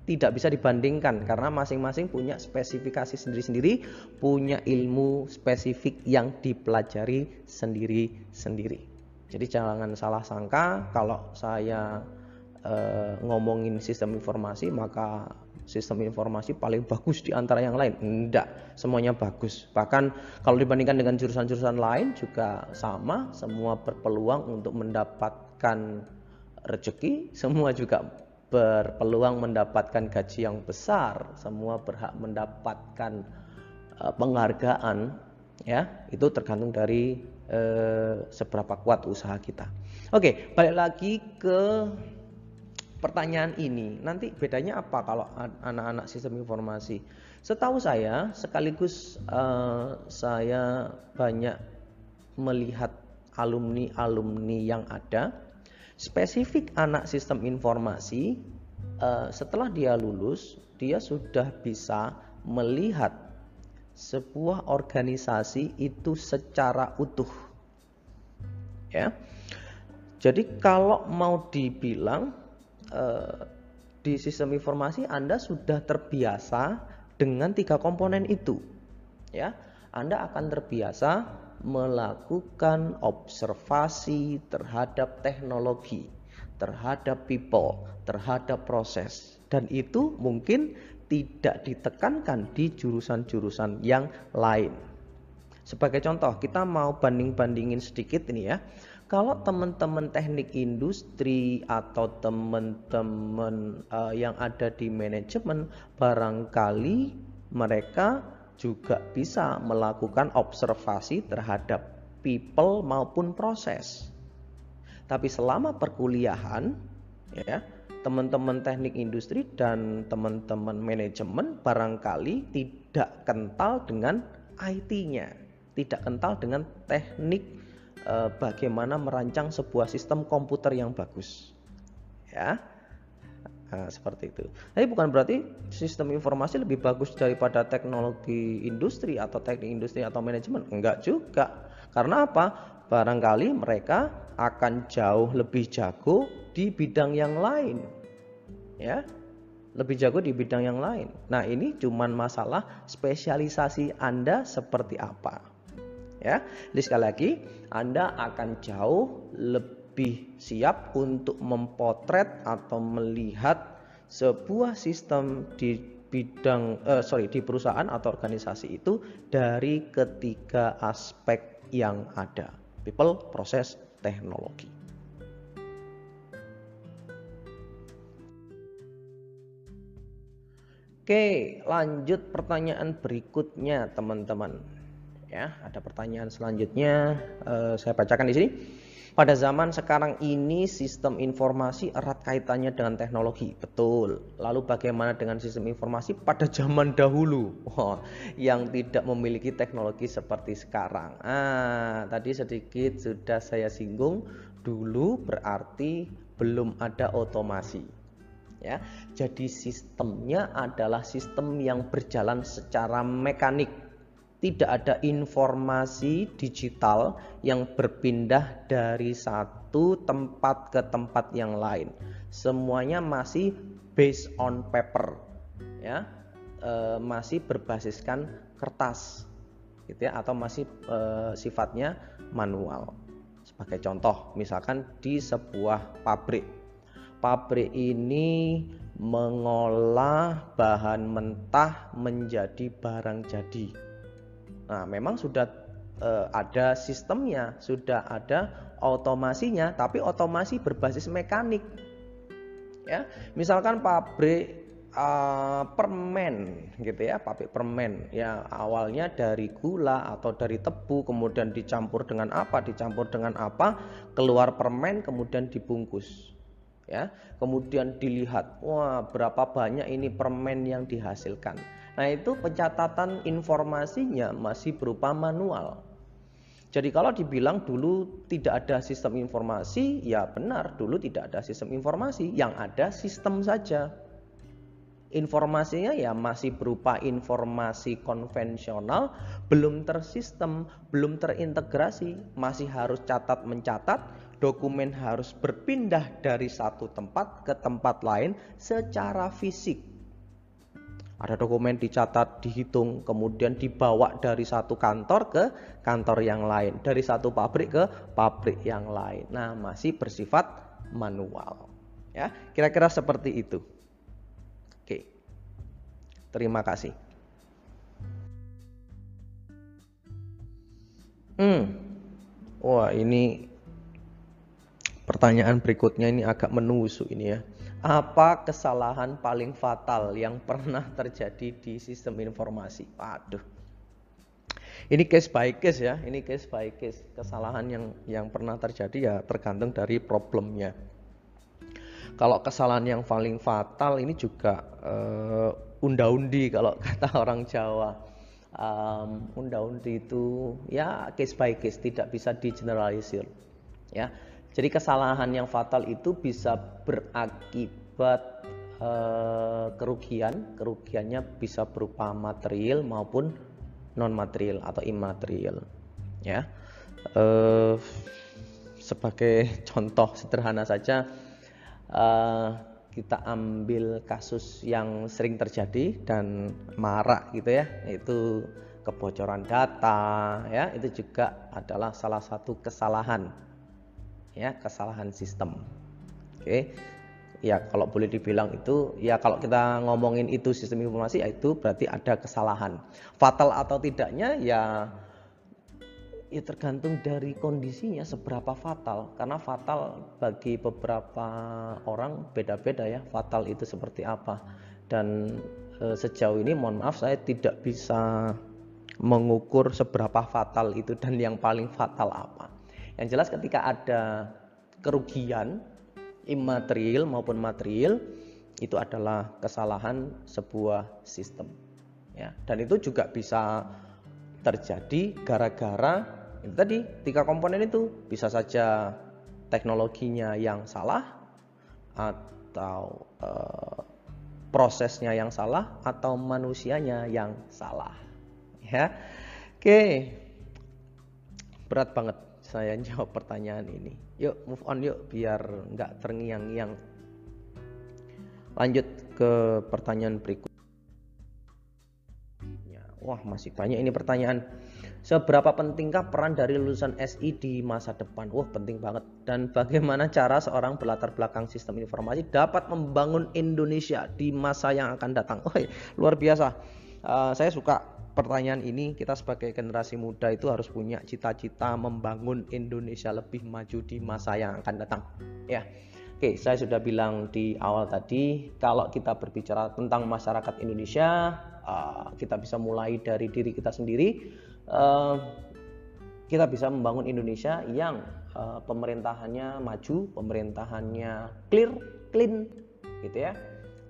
tidak bisa dibandingkan karena masing-masing punya spesifikasi sendiri-sendiri, punya ilmu spesifik yang dipelajari sendiri-sendiri. Jadi jangan salah sangka kalau saya e, ngomongin sistem informasi maka sistem informasi paling bagus di antara yang lain. Tidak, semuanya bagus. Bahkan kalau dibandingkan dengan jurusan-jurusan lain juga sama, semua berpeluang untuk mendapatkan rezeki, semua juga berpeluang mendapatkan gaji yang besar, semua berhak mendapatkan uh, penghargaan, ya itu tergantung dari uh, seberapa kuat usaha kita. Oke, balik lagi ke pertanyaan ini. Nanti bedanya apa kalau anak-anak sistem informasi? Setahu saya, sekaligus uh, saya banyak melihat alumni-alumni yang ada Spesifik anak sistem informasi, uh, setelah dia lulus, dia sudah bisa melihat sebuah organisasi itu secara utuh. Ya. Jadi kalau mau dibilang uh, di sistem informasi Anda sudah terbiasa dengan tiga komponen itu. Ya. Anda akan terbiasa melakukan observasi terhadap teknologi, terhadap people, terhadap proses. Dan itu mungkin tidak ditekankan di jurusan-jurusan yang lain. Sebagai contoh, kita mau banding-bandingin sedikit ini ya. Kalau teman-teman teknik industri atau teman-teman uh, yang ada di manajemen, barangkali mereka juga bisa melakukan observasi terhadap people maupun proses. Tapi selama perkuliahan, ya, teman-teman teknik industri dan teman-teman manajemen barangkali tidak kental dengan IT-nya, tidak kental dengan teknik e, bagaimana merancang sebuah sistem komputer yang bagus. Ya. Nah, seperti itu. Tapi bukan berarti sistem informasi lebih bagus daripada teknologi industri atau teknik industri atau manajemen. Enggak juga. Karena apa? Barangkali mereka akan jauh lebih jago di bidang yang lain. Ya. Lebih jago di bidang yang lain. Nah, ini cuman masalah spesialisasi Anda seperti apa. Ya. Jadi sekali lagi, Anda akan jauh lebih lebih siap untuk mempotret atau melihat sebuah sistem di bidang uh, sorry di perusahaan atau organisasi itu dari ketiga aspek yang ada people, proses, teknologi. Oke, lanjut pertanyaan berikutnya teman-teman. Ya, ada pertanyaan selanjutnya uh, saya bacakan di sini. Pada zaman sekarang ini sistem informasi erat kaitannya dengan teknologi, betul. Lalu bagaimana dengan sistem informasi pada zaman dahulu, oh, yang tidak memiliki teknologi seperti sekarang? Ah, tadi sedikit sudah saya singgung. Dulu berarti belum ada otomasi. Ya, jadi sistemnya adalah sistem yang berjalan secara mekanik tidak ada informasi digital yang berpindah dari satu tempat ke tempat yang lain. Semuanya masih based on paper, ya, e, masih berbasiskan kertas, gitu ya, atau masih e, sifatnya manual. Sebagai contoh, misalkan di sebuah pabrik, pabrik ini mengolah bahan mentah menjadi barang jadi Nah, memang sudah uh, ada sistemnya, sudah ada otomasinya, tapi otomasi berbasis mekanik. Ya, misalkan pabrik uh, permen gitu ya, pabrik permen ya awalnya dari gula atau dari tebu, kemudian dicampur dengan apa, dicampur dengan apa, keluar permen kemudian dibungkus. Ya, kemudian dilihat, wah berapa banyak ini permen yang dihasilkan Nah, itu pencatatan informasinya masih berupa manual. Jadi kalau dibilang dulu tidak ada sistem informasi, ya benar, dulu tidak ada sistem informasi, yang ada sistem saja. Informasinya ya masih berupa informasi konvensional, belum tersistem, belum terintegrasi, masih harus catat mencatat, dokumen harus berpindah dari satu tempat ke tempat lain secara fisik ada dokumen dicatat, dihitung, kemudian dibawa dari satu kantor ke kantor yang lain, dari satu pabrik ke pabrik yang lain. Nah, masih bersifat manual. Ya, kira-kira seperti itu. Oke. Terima kasih. Hmm. Wah, ini pertanyaan berikutnya ini agak menusuk ini ya apa kesalahan paling fatal yang pernah terjadi di sistem informasi? Waduh. Ini case by case ya, ini case by case. Kesalahan yang yang pernah terjadi ya tergantung dari problemnya. Kalau kesalahan yang paling fatal ini juga uh, unda-undi kalau kata orang Jawa. Um, unda-undi itu ya case by case tidak bisa digeneralisir. Ya, jadi kesalahan yang fatal itu bisa berakibat uh, kerugian. Kerugiannya bisa berupa material maupun non material atau imaterial. Ya. Uh, sebagai contoh sederhana saja uh, kita ambil kasus yang sering terjadi dan marak gitu ya, yaitu kebocoran data ya, itu juga adalah salah satu kesalahan ya kesalahan sistem. Oke. Ya, kalau boleh dibilang itu ya kalau kita ngomongin itu sistem informasi ya itu berarti ada kesalahan. Fatal atau tidaknya ya ya tergantung dari kondisinya seberapa fatal karena fatal bagi beberapa orang beda-beda ya fatal itu seperti apa dan e, sejauh ini mohon maaf saya tidak bisa mengukur seberapa fatal itu dan yang paling fatal apa yang jelas ketika ada kerugian imaterial maupun material itu adalah kesalahan sebuah sistem. Ya, dan itu juga bisa terjadi gara-gara itu tadi tiga komponen itu. Bisa saja teknologinya yang salah atau uh, prosesnya yang salah atau manusianya yang salah. Ya oke. Berat banget saya jawab pertanyaan ini yuk move on yuk biar nggak terngiang-ngiang lanjut ke pertanyaan berikut wah masih banyak ini pertanyaan Seberapa pentingkah peran dari lulusan SI di masa depan? Wah, penting banget. Dan bagaimana cara seorang berlatar belakang sistem informasi dapat membangun Indonesia di masa yang akan datang? Wah, luar biasa. Uh, saya suka pertanyaan ini. Kita sebagai generasi muda itu harus punya cita-cita membangun Indonesia lebih maju di masa yang akan datang. Ya. Oke, saya sudah bilang di awal tadi, kalau kita berbicara tentang masyarakat Indonesia, uh, kita bisa mulai dari diri kita sendiri uh, kita bisa membangun Indonesia yang uh, pemerintahannya maju, pemerintahannya clear, clean, gitu ya,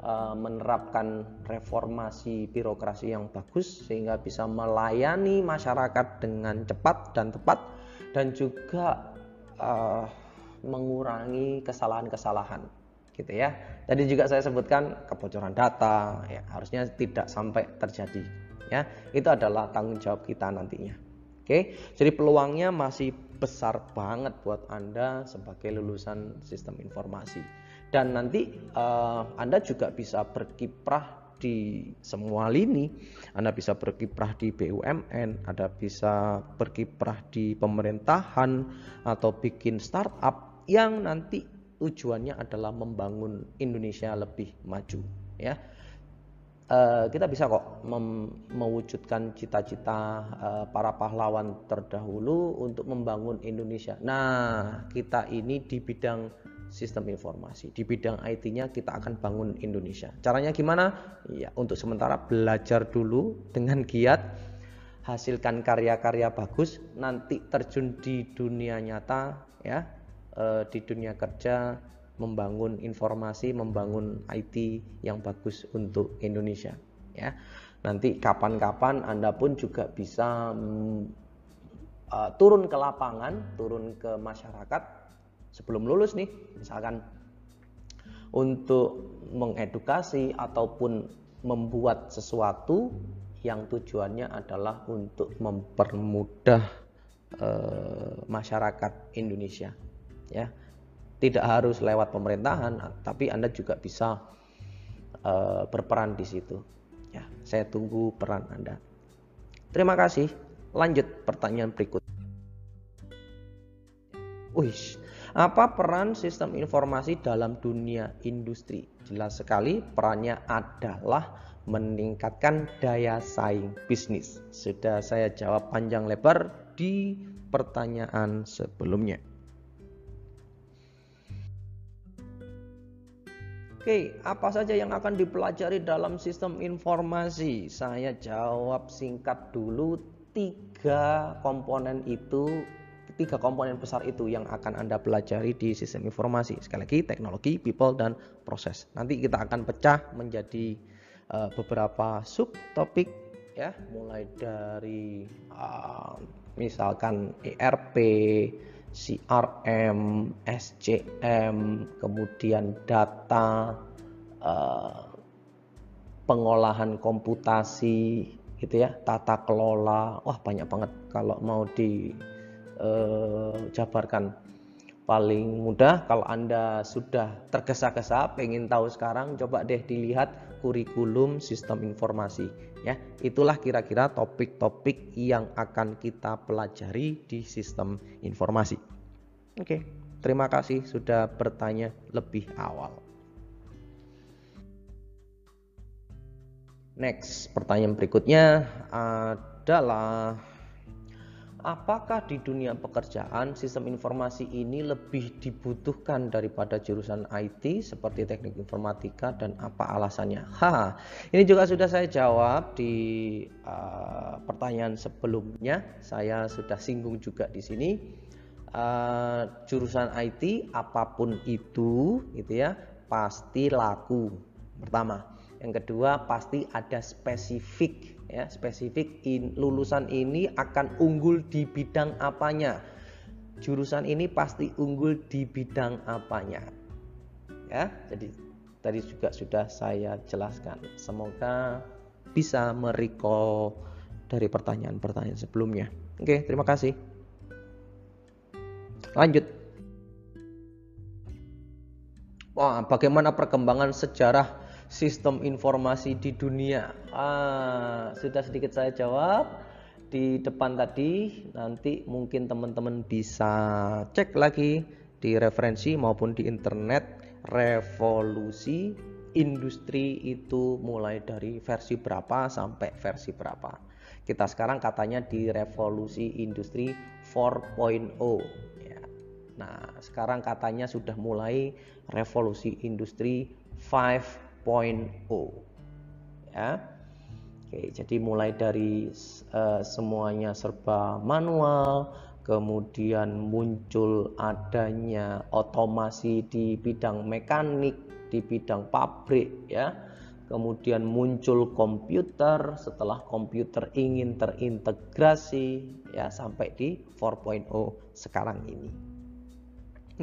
uh, menerapkan reformasi birokrasi yang bagus sehingga bisa melayani masyarakat dengan cepat dan tepat dan juga uh, mengurangi kesalahan-kesalahan gitu ya. Tadi juga saya sebutkan kebocoran data ya harusnya tidak sampai terjadi ya. Itu adalah tanggung jawab kita nantinya oke. Jadi peluangnya masih besar banget buat anda sebagai lulusan sistem informasi dan nanti uh, anda juga bisa berkiprah di semua lini Anda bisa berkiprah di BUMN Anda bisa berkiprah di pemerintahan atau bikin startup yang nanti tujuannya adalah membangun Indonesia lebih maju ya Uh, kita bisa kok mewujudkan cita-cita uh, para pahlawan terdahulu untuk membangun Indonesia. Nah, kita ini di bidang sistem informasi, di bidang IT-nya kita akan bangun Indonesia. Caranya gimana? Ya, untuk sementara belajar dulu dengan giat, hasilkan karya-karya bagus, nanti terjun di dunia nyata ya, uh, di dunia kerja membangun informasi, membangun IT yang bagus untuk Indonesia ya. Nanti kapan-kapan Anda pun juga bisa uh, turun ke lapangan, turun ke masyarakat sebelum lulus nih, misalkan untuk mengedukasi ataupun membuat sesuatu yang tujuannya adalah untuk mempermudah uh, masyarakat Indonesia ya. Tidak harus lewat pemerintahan tapi Anda juga bisa uh, berperan di situ ya. Saya tunggu peran Anda. Terima kasih. Lanjut pertanyaan berikut. Wih, apa peran sistem informasi dalam dunia industri? Jelas sekali perannya adalah meningkatkan daya saing bisnis. Sudah saya jawab panjang lebar di pertanyaan sebelumnya. Oke, apa saja yang akan dipelajari dalam sistem informasi? Saya jawab singkat dulu tiga komponen itu tiga komponen besar itu yang akan Anda pelajari di sistem informasi. Sekali lagi teknologi, people dan proses. Nanti kita akan pecah menjadi uh, beberapa subtopik ya, mulai dari uh, misalkan ERP, CRM, SCM, kemudian data, uh, pengolahan komputasi, gitu ya, tata kelola, wah banyak banget kalau mau dijabarkan. Uh, Paling mudah kalau Anda sudah tergesa-gesa pengen tahu sekarang, coba deh dilihat kurikulum sistem informasi ya. Itulah kira-kira topik-topik yang akan kita pelajari di sistem informasi. Oke terima kasih sudah bertanya lebih awal. Next pertanyaan berikutnya adalah apakah di dunia pekerjaan sistem informasi ini lebih dibutuhkan daripada jurusan IT seperti teknik informatika dan apa alasannya? Ha, ini juga sudah saya jawab di uh, pertanyaan sebelumnya. Saya sudah singgung juga di sini. Uh, jurusan IT apa pun itu, gitu ya, pasti laku. Pertama, yang kedua pasti ada spesifik ya spesifik in, lulusan ini akan unggul di bidang apanya jurusan ini pasti unggul di bidang apanya ya jadi tadi juga sudah saya jelaskan. Semoga bisa merecall dari pertanyaan-pertanyaan sebelumnya. Oke, terima kasih. Lanjut. Wah, bagaimana perkembangan sejarah sistem informasi di dunia? Ah, sudah sedikit saya jawab di depan tadi. Nanti mungkin teman-teman bisa cek lagi di referensi maupun di internet revolusi industri itu mulai dari versi berapa sampai versi berapa. Kita sekarang katanya di revolusi industri 4.0 ya. Nah, sekarang katanya sudah mulai revolusi industri 5.0 ya. Oke, jadi mulai dari uh, semuanya serba manual, kemudian muncul adanya otomasi di bidang mekanik, di bidang pabrik ya. Kemudian muncul komputer, setelah komputer ingin terintegrasi ya sampai di 4.0 sekarang ini.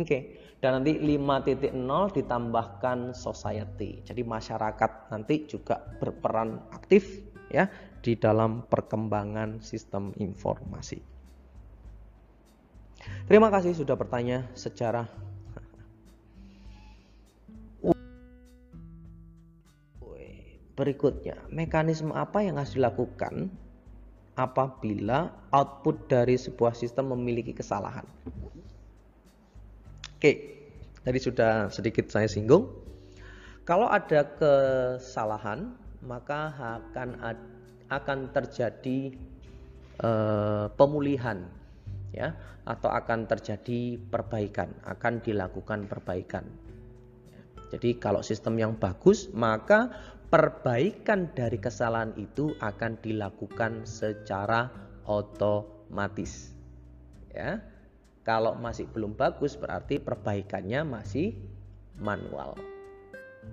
Oke, dan nanti 5.0 ditambahkan society. Jadi masyarakat nanti juga berperan aktif ya di dalam perkembangan sistem informasi. Terima kasih sudah bertanya secara Berikutnya, mekanisme apa yang harus dilakukan apabila output dari sebuah sistem memiliki kesalahan? Oke, tadi sudah sedikit saya singgung. Kalau ada kesalahan, maka akan akan terjadi uh, pemulihan ya atau akan terjadi perbaikan, akan dilakukan perbaikan. Jadi kalau sistem yang bagus, maka perbaikan dari kesalahan itu akan dilakukan secara otomatis. Ya. Kalau masih belum bagus berarti perbaikannya masih manual.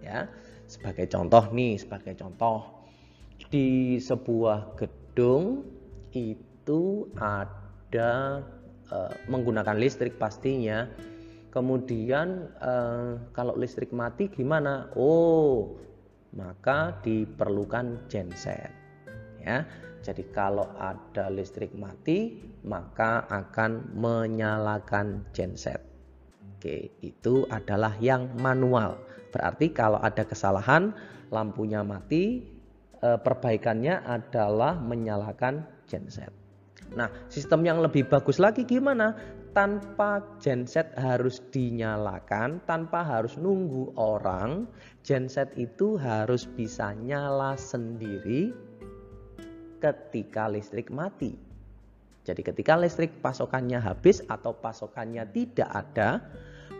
Ya. Sebagai contoh nih, sebagai contoh di sebuah gedung itu ada uh, menggunakan listrik pastinya. Kemudian uh, kalau listrik mati gimana? Oh, maka diperlukan genset. Ya. Jadi kalau ada listrik mati, maka akan menyalakan genset. Oke, itu adalah yang manual. Berarti kalau ada kesalahan, lampunya mati, eh, perbaikannya adalah menyalakan genset. Nah, sistem yang lebih bagus lagi gimana? Tanpa genset harus dinyalakan, tanpa harus nunggu orang, genset itu harus bisa nyala sendiri ketika listrik mati. Jadi ketika listrik pasokannya habis atau pasokannya tidak ada,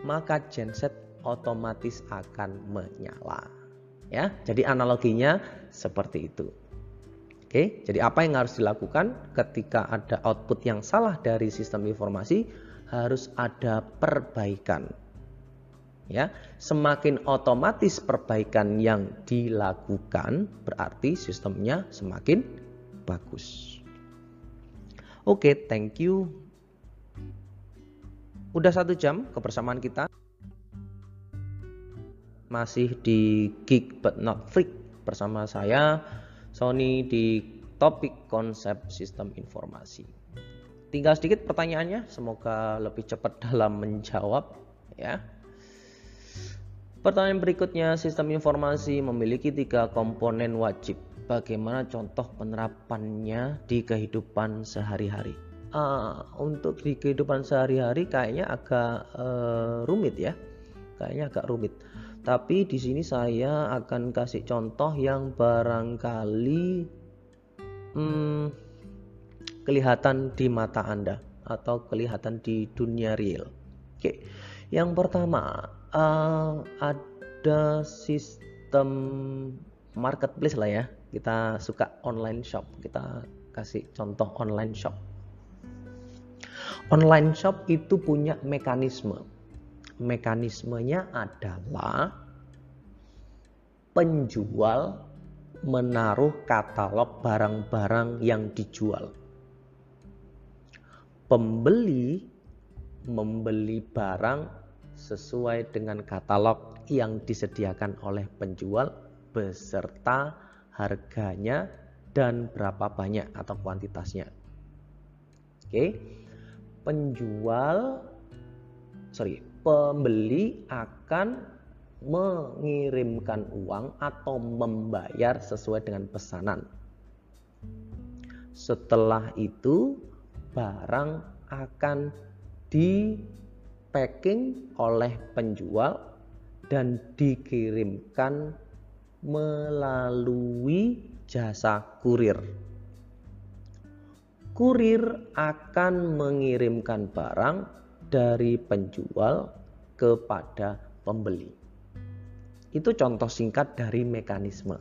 maka genset otomatis akan menyala. Ya, jadi analoginya seperti itu. Oke, jadi apa yang harus dilakukan ketika ada output yang salah dari sistem informasi? Harus ada perbaikan. Ya, semakin otomatis perbaikan yang dilakukan, berarti sistemnya semakin bagus. Oke, thank you. Udah satu jam kebersamaan kita. Masih di Geek but not freak bersama saya Sony di topik konsep sistem informasi. Tinggal sedikit pertanyaannya, semoga lebih cepat dalam menjawab ya. Pertanyaan berikutnya, sistem informasi memiliki tiga komponen wajib. Bagaimana contoh penerapannya di kehidupan sehari-hari? Uh, untuk di kehidupan sehari-hari kayaknya agak uh, rumit ya, kayaknya agak rumit. Tapi di sini saya akan kasih contoh yang barangkali hmm, kelihatan di mata Anda atau kelihatan di dunia real. Oke, yang pertama uh, ada sistem marketplace lah ya. Kita suka online shop. Kita kasih contoh online shop. Online shop itu punya mekanisme mekanismenya adalah penjual menaruh katalog barang-barang yang dijual. Pembeli membeli barang sesuai dengan katalog yang disediakan oleh penjual beserta harganya dan berapa banyak atau kuantitasnya. Oke. Penjual sorry, pembeli akan mengirimkan uang atau membayar sesuai dengan pesanan. Setelah itu barang akan di packing oleh penjual dan dikirimkan melalui jasa kurir. Kurir akan mengirimkan barang dari penjual kepada pembeli. Itu contoh singkat dari mekanisme.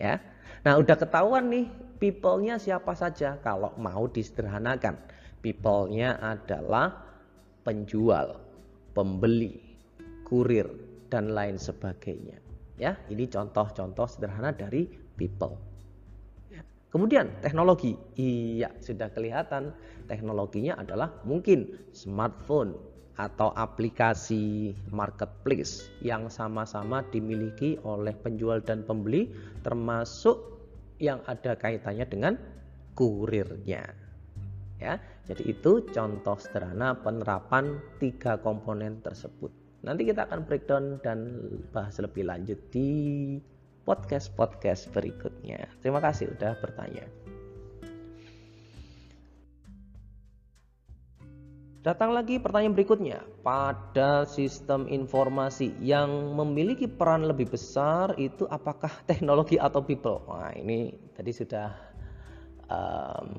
Ya. Nah, udah ketahuan nih people-nya siapa saja kalau mau disederhanakan. People-nya adalah penjual, pembeli, kurir dan lain sebagainya. Ya, ini contoh-contoh sederhana dari people. Ya. Kemudian teknologi, iya sudah kelihatan teknologinya adalah mungkin smartphone atau aplikasi marketplace yang sama-sama dimiliki oleh penjual dan pembeli termasuk yang ada kaitannya dengan kurirnya. Ya, jadi itu contoh sederhana penerapan tiga komponen tersebut. Nanti kita akan breakdown dan bahas lebih lanjut di podcast-podcast berikutnya. Terima kasih sudah bertanya. Datang lagi pertanyaan berikutnya. Pada sistem informasi yang memiliki peran lebih besar itu apakah teknologi atau people? Nah ini tadi sudah um,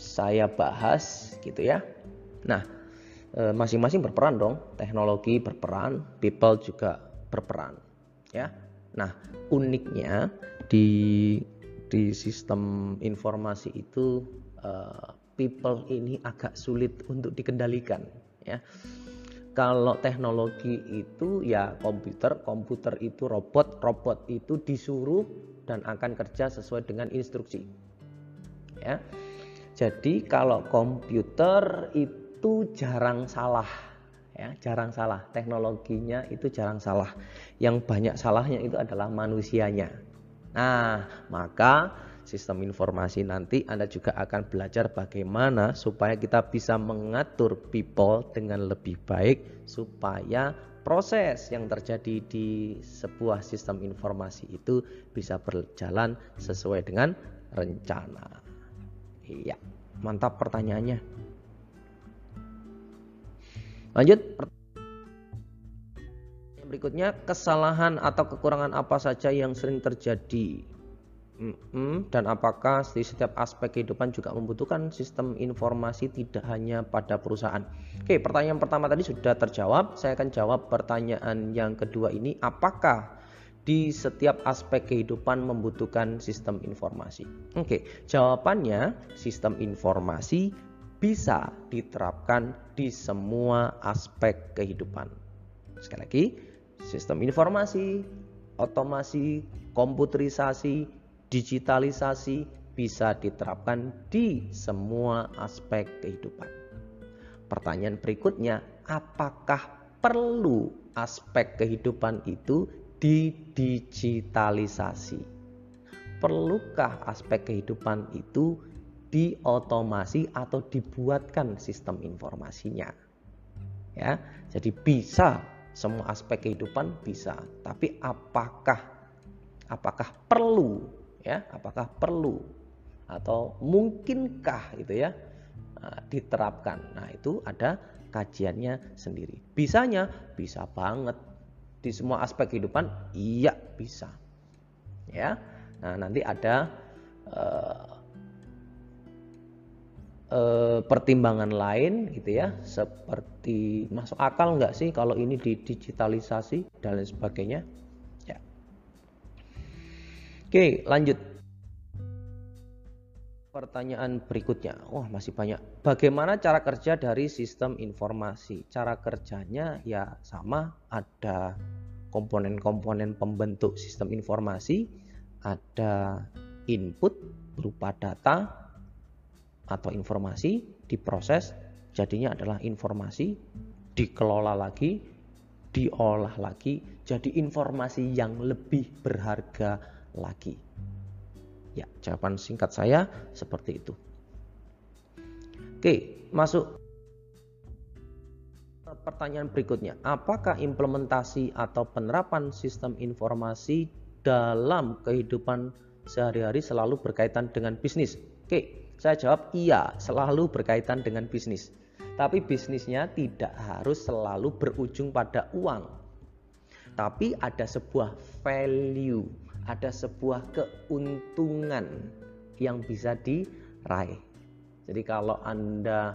saya bahas gitu ya. Nah masing-masing berperan dong. Teknologi berperan, people juga berperan ya. Nah uniknya di di sistem informasi itu uh, people ini agak sulit untuk dikendalikan ya. Kalau teknologi itu ya komputer, komputer itu robot, robot itu disuruh dan akan kerja sesuai dengan instruksi. Ya. Jadi kalau komputer itu jarang salah ya, jarang salah. Teknologinya itu jarang salah. Yang banyak salahnya itu adalah manusianya. Nah, maka sistem informasi nanti Anda juga akan belajar bagaimana supaya kita bisa mengatur people dengan lebih baik supaya proses yang terjadi di sebuah sistem informasi itu bisa berjalan sesuai dengan rencana. Iya, mantap pertanyaannya. Lanjut berikutnya kesalahan atau kekurangan apa saja yang sering terjadi Mm-mm, dan apakah di setiap aspek kehidupan juga membutuhkan sistem informasi tidak hanya pada perusahaan? Oke, pertanyaan pertama tadi sudah terjawab. Saya akan jawab pertanyaan yang kedua ini. Apakah di setiap aspek kehidupan membutuhkan sistem informasi? Oke, jawabannya sistem informasi bisa diterapkan di semua aspek kehidupan. Sekali lagi, sistem informasi, otomasi, komputerisasi, digitalisasi bisa diterapkan di semua aspek kehidupan. Pertanyaan berikutnya, apakah perlu aspek kehidupan itu didigitalisasi? Perlukah aspek kehidupan itu diotomasi atau dibuatkan sistem informasinya? Ya, jadi bisa semua aspek kehidupan bisa, tapi apakah apakah perlu ya apakah perlu atau mungkinkah itu ya nah, diterapkan. Nah itu ada kajiannya sendiri. Bisanya bisa banget di semua aspek kehidupan? Iya bisa. Ya nah nanti ada uh, uh, pertimbangan lain gitu ya seperti masuk akal nggak sih kalau ini didigitalisasi dan lain sebagainya Oke, lanjut. Pertanyaan berikutnya. Wah, masih banyak. Bagaimana cara kerja dari sistem informasi? Cara kerjanya ya sama, ada komponen-komponen pembentuk sistem informasi, ada input berupa data atau informasi diproses, jadinya adalah informasi, dikelola lagi, diolah lagi jadi informasi yang lebih berharga lagi. Ya, jawaban singkat saya seperti itu. Oke, masuk pertanyaan berikutnya. Apakah implementasi atau penerapan sistem informasi dalam kehidupan sehari-hari selalu berkaitan dengan bisnis? Oke, saya jawab iya, selalu berkaitan dengan bisnis. Tapi bisnisnya tidak harus selalu berujung pada uang. Tapi ada sebuah value, ada sebuah keuntungan yang bisa diraih. Jadi kalau Anda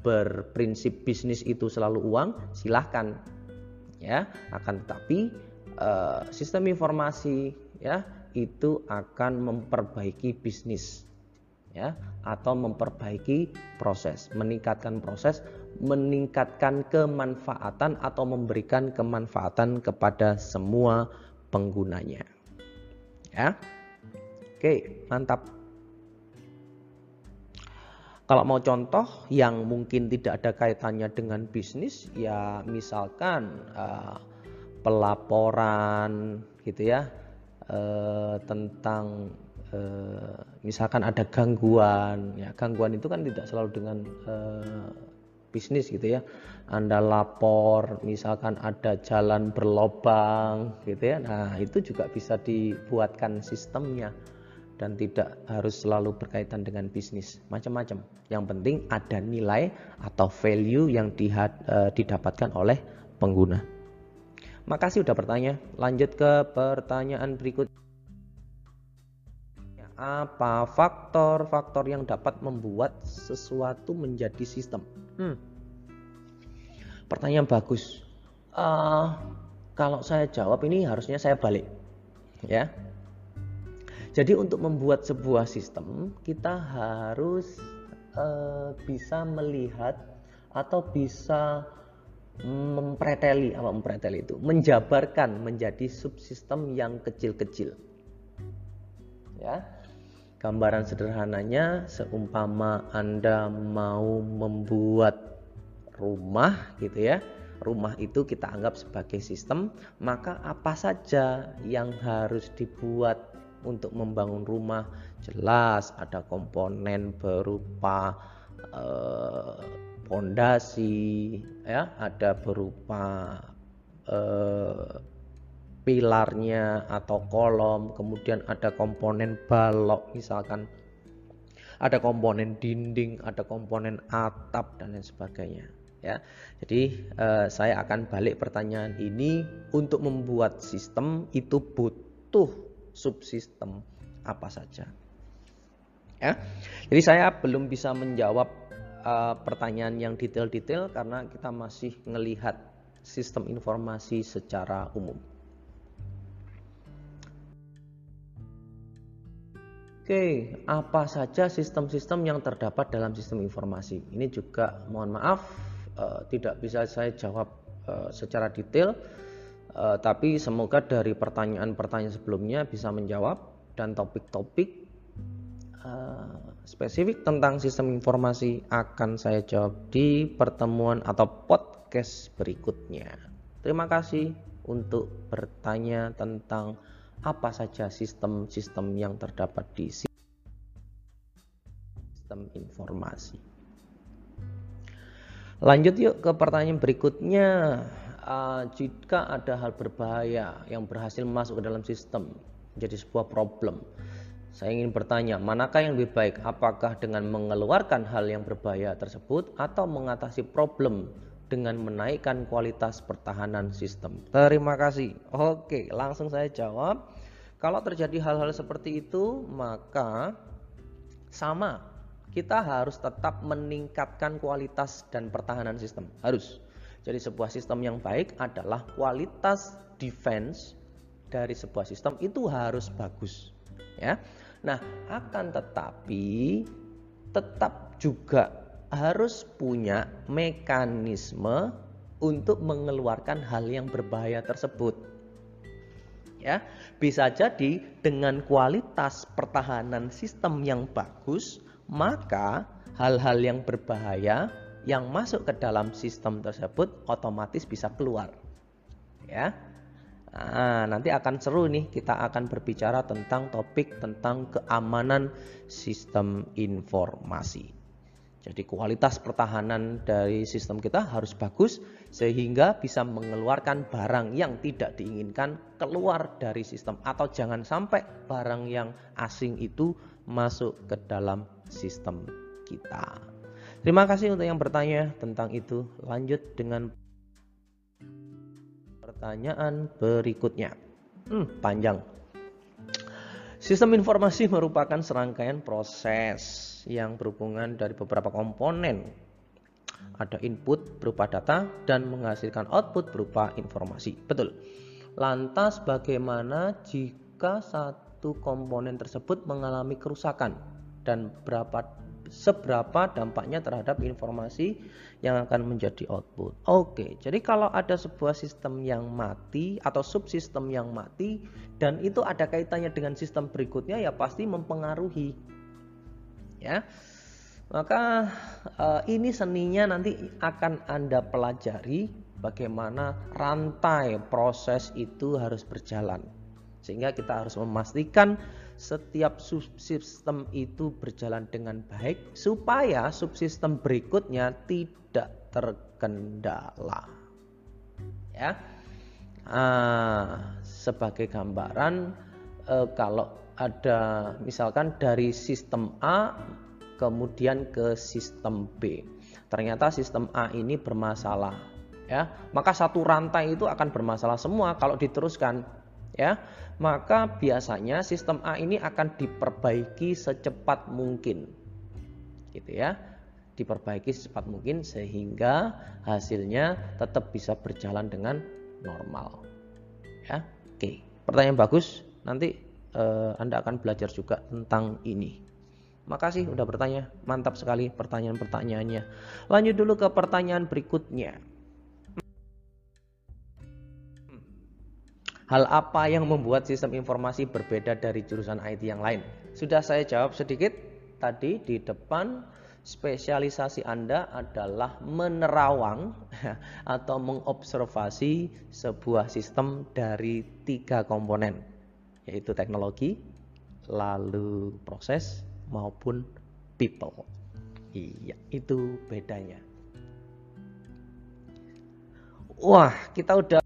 berprinsip bisnis itu selalu uang, silahkan ya. Akan tetapi uh, sistem informasi ya itu akan memperbaiki bisnis ya atau memperbaiki proses, meningkatkan proses, meningkatkan kemanfaatan atau memberikan kemanfaatan kepada semua penggunanya. Ya. Oke, mantap. Kalau mau contoh yang mungkin tidak ada kaitannya dengan bisnis, ya misalkan uh, pelaporan gitu ya uh, tentang uh, misalkan ada gangguan, ya gangguan itu kan tidak selalu dengan uh, bisnis gitu ya. Anda lapor, misalkan ada jalan berlobang gitu ya. Nah, itu juga bisa dibuatkan sistemnya dan tidak harus selalu berkaitan dengan bisnis. Macam-macam. Yang penting ada nilai atau value yang uh, didapatkan oleh pengguna. Makasih udah bertanya. Lanjut ke pertanyaan berikut apa faktor-faktor yang dapat membuat sesuatu menjadi sistem hmm. pertanyaan bagus uh, kalau saya jawab ini harusnya saya balik ya jadi untuk membuat sebuah sistem kita harus uh, bisa melihat atau bisa mempreteli apa mempreteli itu menjabarkan menjadi subsistem yang kecil-kecil. Ya. Gambaran sederhananya seumpama Anda mau membuat rumah gitu ya. Rumah itu kita anggap sebagai sistem, maka apa saja yang harus dibuat untuk membangun rumah jelas ada komponen berupa pondasi eh, ya ada berupa eh, pilarnya atau kolom kemudian ada komponen balok misalkan ada komponen dinding ada komponen atap dan lain sebagainya ya jadi eh, saya akan balik pertanyaan ini untuk membuat sistem itu butuh subsistem apa saja. Ya. Jadi saya belum bisa menjawab uh, pertanyaan yang detail-detail karena kita masih melihat sistem informasi secara umum. Oke, apa saja sistem-sistem yang terdapat dalam sistem informasi? Ini juga mohon maaf uh, tidak bisa saya jawab uh, secara detail Uh, tapi semoga dari pertanyaan-pertanyaan sebelumnya bisa menjawab dan topik-topik uh, spesifik tentang sistem informasi akan saya jawab di pertemuan atau podcast berikutnya. Terima kasih untuk bertanya tentang apa saja sistem-sistem yang terdapat di sistem informasi. Lanjut yuk ke pertanyaan berikutnya uh, jika ada hal berbahaya yang berhasil masuk ke dalam sistem menjadi sebuah problem. Saya ingin bertanya, manakah yang lebih baik? Apakah dengan mengeluarkan hal yang berbahaya tersebut atau mengatasi problem dengan menaikkan kualitas pertahanan sistem? Terima kasih. Oke, langsung saya jawab. Kalau terjadi hal-hal seperti itu, maka sama kita harus tetap meningkatkan kualitas dan pertahanan sistem. Harus. Jadi sebuah sistem yang baik adalah kualitas defense dari sebuah sistem itu harus bagus, ya. Nah, akan tetapi tetap juga harus punya mekanisme untuk mengeluarkan hal yang berbahaya tersebut. Ya, bisa jadi dengan kualitas pertahanan sistem yang bagus, maka hal-hal yang berbahaya yang masuk ke dalam sistem tersebut otomatis bisa keluar. Ya. Nah, nanti akan seru nih kita akan berbicara tentang topik tentang keamanan sistem informasi. Jadi kualitas pertahanan dari sistem kita harus bagus sehingga bisa mengeluarkan barang yang tidak diinginkan keluar dari sistem atau jangan sampai barang yang asing itu masuk ke dalam sistem kita. Terima kasih untuk yang bertanya tentang itu. Lanjut dengan pertanyaan berikutnya. Hmm, panjang. Sistem informasi merupakan serangkaian proses yang berhubungan dari beberapa komponen. Ada input berupa data dan menghasilkan output berupa informasi. Betul. Lantas bagaimana jika satu komponen tersebut mengalami kerusakan dan berapa seberapa dampaknya terhadap informasi yang akan menjadi output. Oke, jadi kalau ada sebuah sistem yang mati atau subsistem yang mati dan itu ada kaitannya dengan sistem berikutnya ya pasti mempengaruhi. Ya. Maka uh, ini seninya nanti akan Anda pelajari bagaimana rantai proses itu harus berjalan. Sehingga kita harus memastikan setiap subsistem itu berjalan dengan baik supaya subsistem berikutnya tidak terkendala. Ya. Ah, sebagai gambaran eh, kalau ada misalkan dari sistem A kemudian ke sistem B. Ternyata sistem A ini bermasalah ya, maka satu rantai itu akan bermasalah semua kalau diteruskan ya. Maka biasanya sistem A ini akan diperbaiki secepat mungkin gitu ya. Diperbaiki secepat mungkin sehingga hasilnya tetap bisa berjalan dengan normal ya. Oke pertanyaan bagus. Nanti eh, Anda akan belajar juga tentang ini. Makasih udah bertanya. Mantap sekali pertanyaan-pertanyaannya. Lanjut dulu ke pertanyaan berikutnya. Hal apa yang membuat sistem informasi berbeda dari jurusan IT yang lain? Sudah saya jawab sedikit. Tadi di depan spesialisasi Anda adalah menerawang atau mengobservasi sebuah sistem dari tiga komponen yaitu teknologi, lalu proses maupun people. Iya, itu bedanya. Wah, kita udah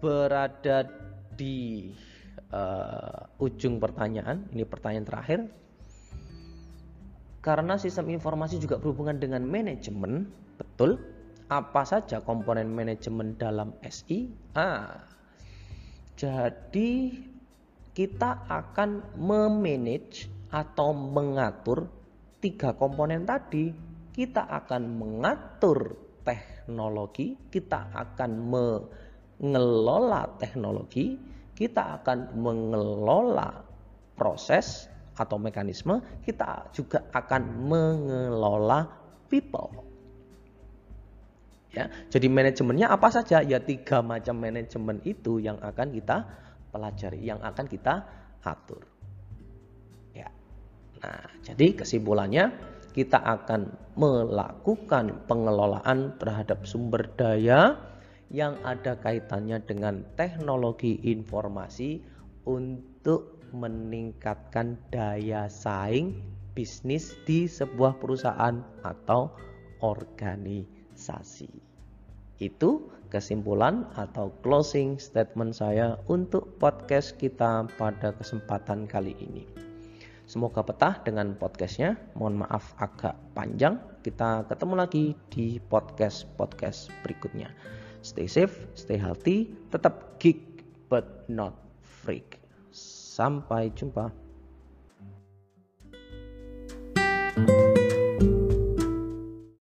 berada di uh, ujung pertanyaan. Ini pertanyaan terakhir. Karena sistem informasi juga berhubungan dengan manajemen, betul? Apa saja komponen manajemen dalam SI? Ah, jadi kita akan memanage atau mengatur tiga komponen tadi. Kita akan mengatur teknologi, kita akan me mengelola teknologi, kita akan mengelola proses atau mekanisme, kita juga akan mengelola people. Ya, jadi manajemennya apa saja? Ya tiga macam manajemen itu yang akan kita pelajari, yang akan kita atur. Ya. Nah, jadi kesimpulannya kita akan melakukan pengelolaan terhadap sumber daya yang ada kaitannya dengan teknologi informasi untuk meningkatkan daya saing bisnis di sebuah perusahaan atau organisasi. Itu kesimpulan atau closing statement saya untuk podcast kita pada kesempatan kali ini. Semoga betah dengan podcastnya. Mohon maaf agak panjang. Kita ketemu lagi di podcast-podcast berikutnya. Stay safe, stay healthy, tetap geek but not freak. Sampai jumpa.